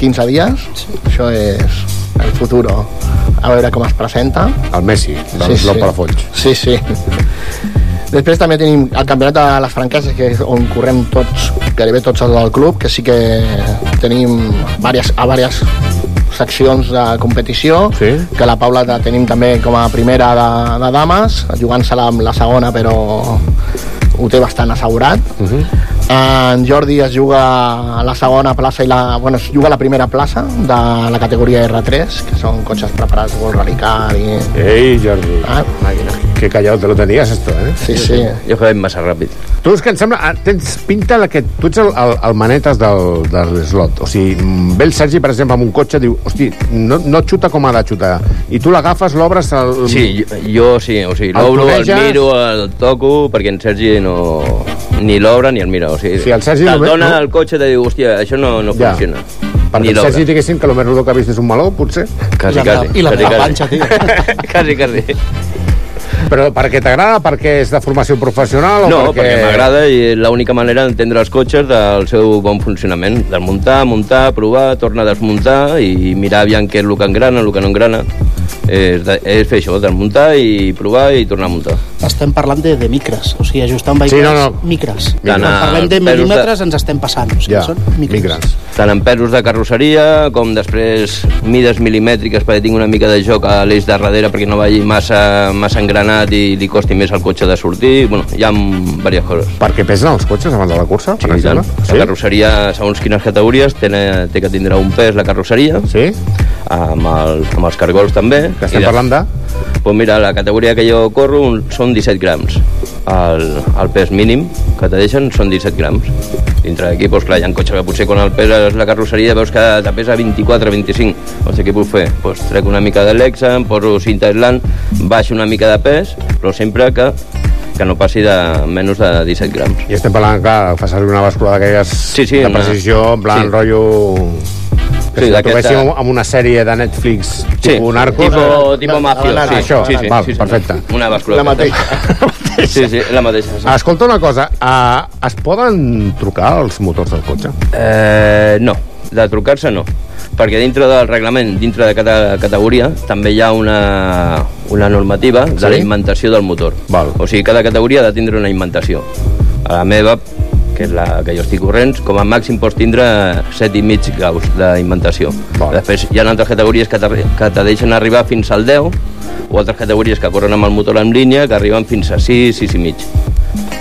15 dies. Sí. Això és el futur. A veure com es presenta. El Messi, del sí, sí. sí. Palafolls. Sí, sí. Després també tenim el campionat de les franqueses, que és on correm tots, gairebé tots els del club, que sí que tenim diverses, a diverses seccions de competició, sí. que la Paula la tenim també com a primera de, de dames, jugant-se-la amb la segona, però ho té bastant assegurat. Uh -huh. En Jordi es juga a la segona plaça i la, bueno, es juga a la primera plaça de la categoria R3, que són cotxes preparats World Rally Car i... Ei, Jordi. Ah. Màquina. Que callado te lo tenías esto, eh? Sí, sí. Jo juguem massa ràpid. Tu és que em sembla... ah, Tens pinta de que tu ets el, el, el manetes del, de l'eslot. O sigui, ve el Sergi, per exemple, amb un cotxe, diu, hosti, no, no xuta com ha de xutar. I tu l'agafes, l'obres... El... Sí, jo, jo sí, o sigui, El l'obro, el, planeges? miro, el toco, perquè en Sergi no... ni l'obre ni el mira. O sigui, Sí, el Sergi te'l només- dona no? el cotxe i te diu, hòstia, això no, no Ja. funciona. Perquè el l'obra. Sergi diguéssim que el més rodó que ha vist és un meló, potser? Quasi, I la- quasi. i la quasi, meva quasi. panxa, tio. quasi, quasi. Però perquè t'agrada, perquè és de formació professional o No, perquè... perquè m'agrada i és l'única manera d'entendre els cotxes del seu bon funcionament. Desmuntar, muntar, provar, tornar a desmuntar i mirar aviam què és el que engrana, el que no engrana. És, de, és fer això, desmuntar i provar i tornar a muntar. Estem parlant de, de micres, o sigui, ajustant Sí, vehicles no, no. micres. Tant Quan parlem de pesos de- mil·límetres ens estem passant, o sigui, Ja, són micres. Tant en pesos de carrosseria com després mides milimètriques perquè tingui una mica de joc a l'eix de darrere perquè no vagi massa, massa engranat i li costi més al cotxe de sortir. Bueno, hi ha diverses coses. Perquè pesen els cotxes abans de la cursa, per Sí, tant. exemple? La carrosseria, segons quines categories, té, té que tindre un pes la carrosseria. Sí. Amb, el, amb els cargols també. Que estem I parlant de? Pues mira, la categoria que jo corro un, són 17 grams. El, el pes mínim que te deixen són 17 grams. Dintre d'aquí, doncs clar, hi ha cotxes que potser quan el pes la carrosseria veus que te pesa 24-25. O sigui, què puc fer? Pues trec una mica de Lexa, em poso cinta aislant, baixo una mica de pes, però sempre que que no passi de menys de 17 grams. I estem parlant que fa servir una bàscula d'aquelles Sí, sí, de una- precisió, en plan sí. rotllo... Que Sí, si la trobéssim amb una sèrie de Netflix Sí, tipus Narcos... tipo- eh? tipo mafio, Ah, sí, això, sí, sí, val, sí, sí. perfecte. Una bàscula. La mateixa. Sí, sí, la mateixa. Sí. Escolta una cosa, uh, es poden trucar els motors del cotxe? Eh, no, de trucar-se no perquè dintre del reglament, dintre de cada categoria, també hi ha una, una normativa de Sí? la inventació del motor. Val. O sigui, cada categoria ha de tindre una inventació. A la meva, que és la que jo estic corrents, com a màxim pots tindre 7,5 graus d'inventació. Després hi ha altres categories que, te, que te deixen arribar fins al 10, o altres categories que corren amb el motor en línia que arriben fins a 6, 6 i mig.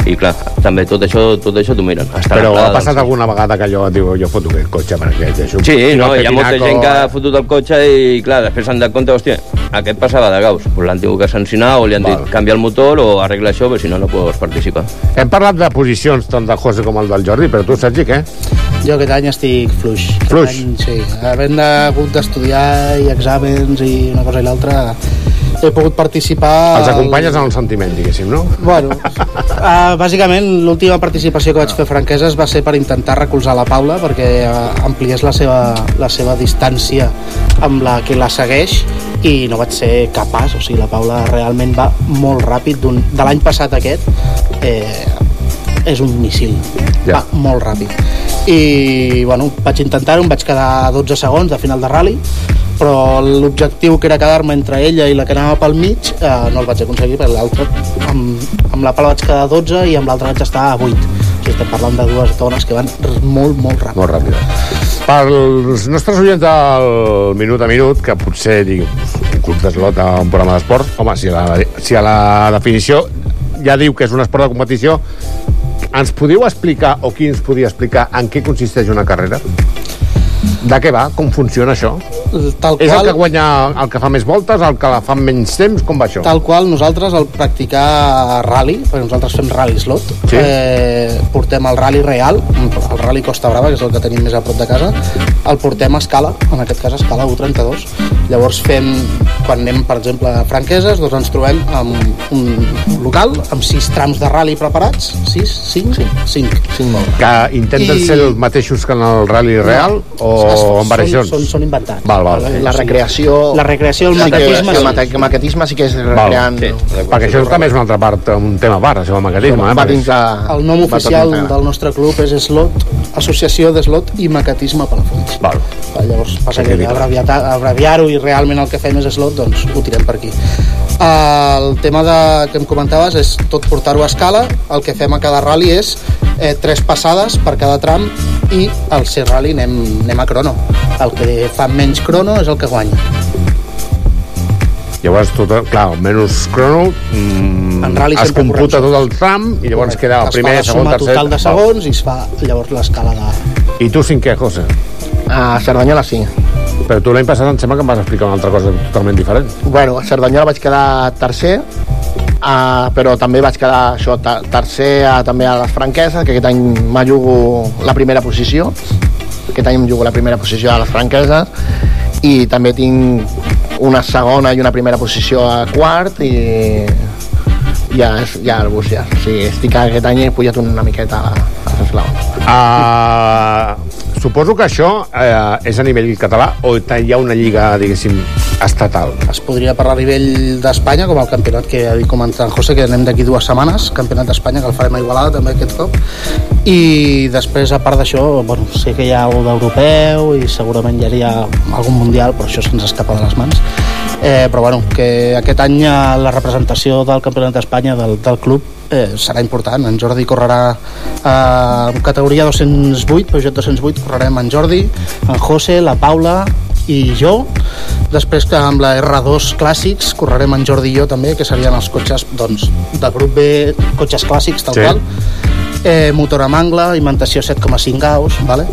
I clar, també tot això tot això t'ho miren. Està Però ha passat del- alguna vegada que allò diu jo foto aquest cotxe perquè deixo... Sí, tiro no, hi ha molta gent que ha fotut el cotxe i, clar, després s'han de compte, hòstia, aquest passava de gaus. Pues l'han tingut que sancionar o li han dit canvia el motor o arregla això, perquè si no, no pots participar. Hem parlat de posicions tant del José com el del Jordi, però tu, Sergi, què? Jo aquest any estic fluix. Aquest Fluix? Any, sí, havent hagut d'estudiar i exàmens i una cosa i l'altra, he pogut participar... Els acompanyes en el sentiment, diguéssim, no? Bueno, uh, bàsicament l'última participació que vaig fer franqueses va ser per intentar recolzar la Paula perquè uh, ampliés la seva, la seva distància amb la que la segueix i no vaig ser capaç, o sigui, la Paula realment va molt ràpid, de l'any passat aquest eh, és un missil, Ja. va molt ràpid i bueno, vaig intentar-ho, em vaig quedar a 12 segons de final de rally però l'objectiu que era quedar-me entre ella i la que anava pel mig eh, no el vaig aconseguir perquè l'altra amb, amb la Paula vaig quedar a 12 i amb l'altra vaig estar a 8 o sigui, estem parlant de dues dones que van molt, molt ràpid Molt ràpid. Pels nostres oients del Minut a Minut, que potser diu un club d'eslot a un programa d'esport, home, si a, la, si a la definició ja diu que és un esport de competició, ens podíeu explicar, o qui ens podia explicar, en què consisteix una carrera? De què va? Com funciona això? Tal És el qual- que guanya el que fa més voltes, el que la fa menys temps? Com va això? Tal qual nosaltres al practicar rally, perquè nosaltres fem rally slot, Sí. eh, portem el rally real, el rally Costa Brava, que és el que tenim més a prop de casa, el portem a escala, en aquest cas a escala U32. Llavors fem, quan anem, per exemple, a Franqueses, doncs ens trobem amb un, local, amb sis trams de rally preparats. Sis? Cinc? Cinc. Cinc. Cinc molt. Que intenten I- ser els mateixos que en el rally real o en variacions? Són, són inventats. Val, val. La, La recreació... La recreació, el sí que- maquetisme, El sí. el maquetisme sí que és Val. recreant... Perquè això també és una altra part, un tema a part, això del maquetisme. Eh? Va de- El nom oficial del nostre club és Slot, Associació d'Slot i Maquetisme Palafolls. Val. Llavors, passa Sí, que que abreviar- abreviar-ho i realment el que fem és Slot, doncs ho tirem per aquí. El tema de, que em comentaves és tot portar-ho a escala. El que fem a cada rally és eh, tres passades per cada tram i al ser rally anem, anem a crono. El que fa menys crono és el que guanya. Llavors, tot, clar, menys crono, mm, En rally es computa tot el tram i llavors queda el Es primer, fa la segon, suma tercer... total de segons i es fa llavors l'escala de... I tu cinquè, José? A Cerdanyola sí. Però tu l'any passat em sembla que em vas explicar una altra cosa totalment diferent. Bueno, a Cerdanyola vaig quedar tercer, uh, però també vaig quedar això, ter tercer a, també a les franqueses, que aquest any me jugo la primera posició. Aquest any em jugo la primera posició a les franqueses i també tinc una segona i una primera posició a quart i ja, ja el bus ja. O sigui, estic aquest any he pujat una miqueta a, a les eslaons. Uh, suposo que això uh, és a nivell català o hi ha una lliga, diguéssim, estatal? Es podria parlar a nivell d'Espanya, com el campionat que ha dit comentant José, que anem d'aquí dues setmanes, campionat d'Espanya, que el farem a Igualada també aquest cop. I després, a part d'això, bueno, sé que hi ha algú d'europeu i segurament hi hauria algun mundial, però això se'ns escapa de les mans. Eh, però bueno, que aquest any eh, la representació del campionat d'Espanya del, del club eh, serà important. En Jordi correrà eh, en categoria 208, Peugeot 208, correrem en Jordi, en José, la Paula i jo. Després que amb la R2 clàssics correrem en Jordi i jo també, que serien els cotxes doncs, de grup B, cotxes clàssics, tal Sí. qual. Eh, motor amb angle, alimentació 7,5 Gauss, vale?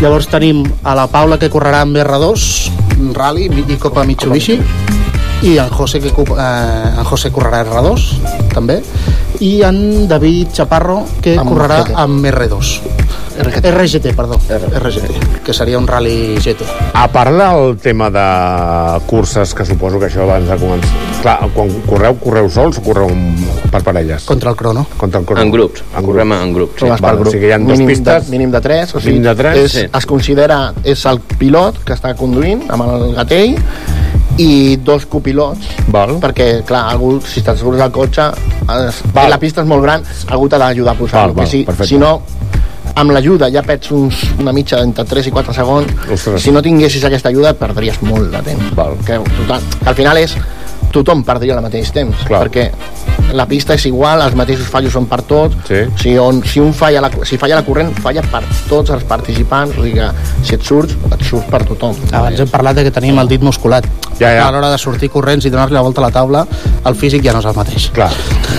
Llavors tenim a la Paula que correrà amb R2, Rally i Copa Mitsubishi, i en José, que, eh, en José correrà R2 també i en David Chaparro que Amb correrà GT. amb R2 RGT, RGT perdó RGT, que seria un Rally GT A part del tema de curses, que suposo que això abans de començar... Clar, quan correu, correu sols o correu per parelles? contra el crono Contra el crono. En grups, correm en grups. Per Val, grup. o sigui, hi ha dos mínim pistes. De, mínim de 3. O sigui, Mínim de tres, és, sí. Es considera, és el pilot que està conduint amb el gatell i dos copilots Val. perquè, clar, algú, si te'n surts del cotxe es, la pista és molt gran algú t'ha d'ajudar a posar-lo si, perfecte. si no amb l'ajuda ja perds uns, una mitja entre 3 i 4 segons Ostres. si no tinguessis aquesta ajuda perdries molt de temps Val. que, total, que al final és tothom perdria al mateix temps Clar. perquè la pista és igual, els mateixos fallos són per tots Sí. sigui, on, si un falla la, si falla la corrent falla per tots els participants o sigui que si et surts, et surts per tothom abans hem parlat de que tenim el dit musculat Ja, ja. a l'hora de sortir corrents i donar-li la volta a la taula el físic ja no és el mateix Clar,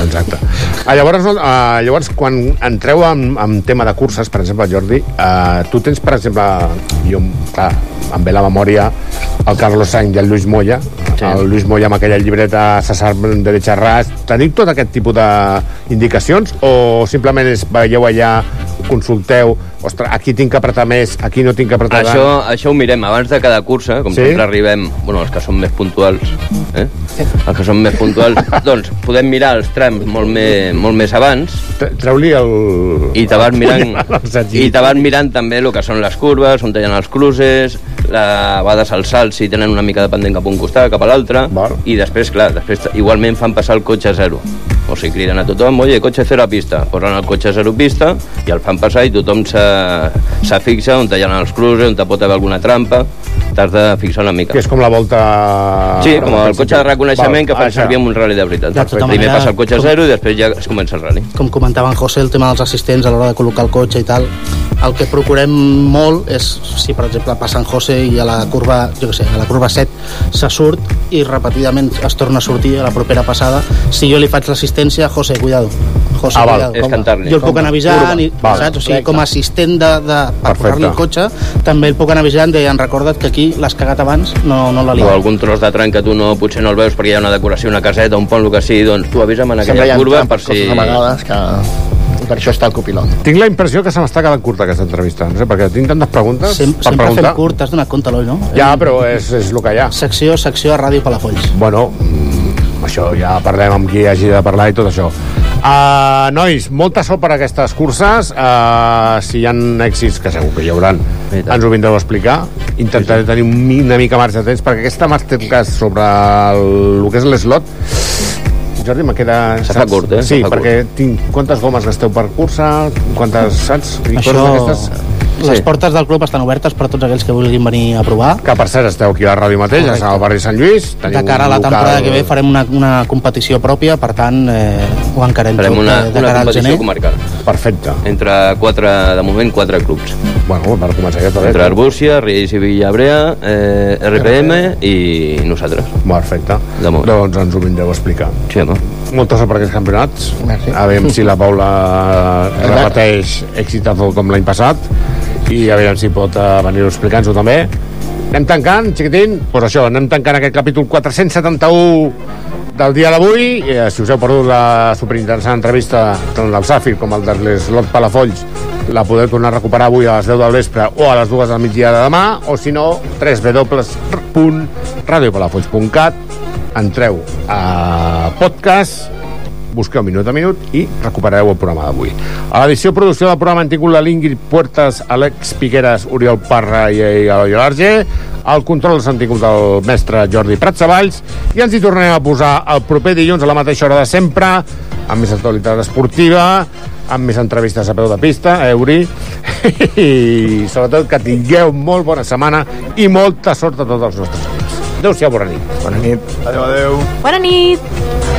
exacte. Ah, llavors, ah, llavors, quan entreu en, en tema de curses, per exemple, Jordi, ah, tu tens, per exemple, jo, clar, em ve la memòria el Carlos Sainz i el Luis Moya, sí. el Luis Moya amb aquella llibreta César de Ras, teniu tot aquest tipus d'indicacions o simplement és, veieu allà, consulteu, ostres, aquí tinc que apretar més, aquí no tinc que apretar Això, això ho mirem abans de cada cursa, com Sí? sempre arribem, bueno, els que són més puntuals, eh? els que són més puntuals, doncs podem mirar els trams molt, més, molt més abans Treu-li el... i te vas mirant, i te vas mirant també el que són les curves, on ha els cruces, la, a vegades els salts si tenen una mica de pendent cap a un costat, cap a l'altre, i després, clar, després igualment fan passar el cotxe a zero. O sigui, criden a tothom, oye, cotxe zero a pista. Posen el cotxe zero pista i el fan passar i tothom se, se fixa on hi ha els cruces, on pot haver alguna trampa. T'has de fixar una mica. Que és com la volta... Sí, com el cotxe de reconeixement que fan servir en un rally de veritat. De tota Primer manera, passa el cotxe a zero i després ja es comença el rally. com comentava en José, el tema dels assistents a l'hora de col·locar el cotxe i tal, el que procurem molt és, si per exemple passa en José i a la curva, jo què sé, a la curva 7 se surt i repetidament es torna a sortir a la propera passada, si jo li faig l'assistència, José, cuidado. José, Ah, val, cuidado. és cantar-li. Jo el puc anar avisant, i, Val, saps? O sigui, com a assistent de, de, per posar-li el cotxe, també el puc anar avisant de, recorda't que aquí l'has cagat abans, no, no la O liat. algun tros de tronc que tu no, potser no el veus perquè hi ha una decoració, una caseta, un pont, el que sigui, doncs tu avisa'm en sempre hi aquella ha curva per si... coses amagades que i per això està el copilot Tinc la impressió que se m'està quedant curta aquesta entrevista, no sé, perquè tinc tantes preguntes Sem per sempre preguntar. fem curt, t'has donat compte, Eloi, no? Ja, però és, és el que hi ha. Secció, secció a Ràdio Palafolls. Bueno, mm, això ja parlem amb qui hagi de parlar i tot això. Uh, nois, molta sort per aquestes curses. Uh, si hi ha èxits, que segur que hi hauran, ens ho vindreu a explicar. Intentaré tenir una mica marge de temps, perquè aquesta masterclass sobre el, el que és l'eslot, Jordi, me queda... Se fa curt, eh? Sí, fa perquè tinc, quantes gomes gasteu per cursa, quantes, saps? I Això, coses les portes del club estan obertes per a tots aquells que vulguin venir a provar. Que per cert esteu aquí a la ràdio mateix, Correcte. al barri Sant Lluís. De cara a la un temporada local- que ve farem una, una competició pròpia, per tant, eh, ho encarem Farem tot una, eh, de una cara al competició gener. comarcal. Perfecte. Entre quatre, de moment, quatre clubs. Bueno, per començar ja Entre Arbúcia, Riells i Villabrea, eh, RPM i nosaltres. Perfecte. Doncs ens ho vindreu a explicar. Sí, home. Molta sort per aquests campionats. Merci. A veure si la Paula repeteix exitazo com l'any passat i a veure si pot eh, venir-ho explicant-ho també. Anem tancant, xiquitín? Doncs pues això, anem tancant aquest capítol 471 del dia d'avui. Eh, si us heu perdut la superinteressant entrevista tant del Safir com el de l'Eslot Palafolls, la podeu tornar a recuperar avui a les 10 del vespre o a les 2 del migdia de demà, o si no, www.radiopalafolls.cat entreu a podcast busqueu minut a minut i recuperareu el programa d'avui. A l'edició producció del programa han tingut la Lingrid Puertas, Alex Piqueras, Oriol Parra i Eloi Large. El control s'han tingut el mestre Jordi Pratsavalls i ens hi tornarem a posar el proper dilluns a la mateixa hora de sempre amb més actualitat esportiva amb més entrevistes a peu de pista, eh, Uri? I sobretot que tingueu molt bona setmana i molta sort a tots els nostres amics. Adéu-siau, bona nit. Bona nit. Adéu, adéu. Bona nit!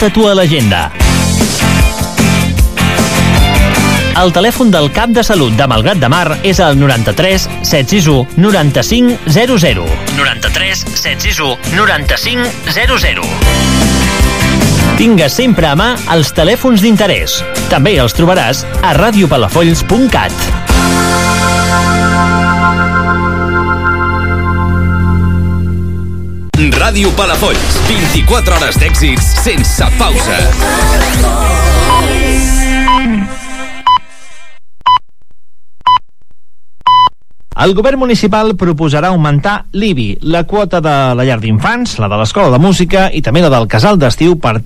Anota tu a l'agenda. El telèfon del cap de salut de Malgrat de Mar és el 93 761 95 00. 93 761 95 00. Tingues sempre a mà els telèfons d'interès. També els trobaràs a radiopalafolls.cat. Ràdio Palafolls, 24 hores d'èxits sense pausa. El govern municipal proposarà augmentar l'IBI, la quota de la llar d'infants, la de l'escola de música i també la del casal d'estiu per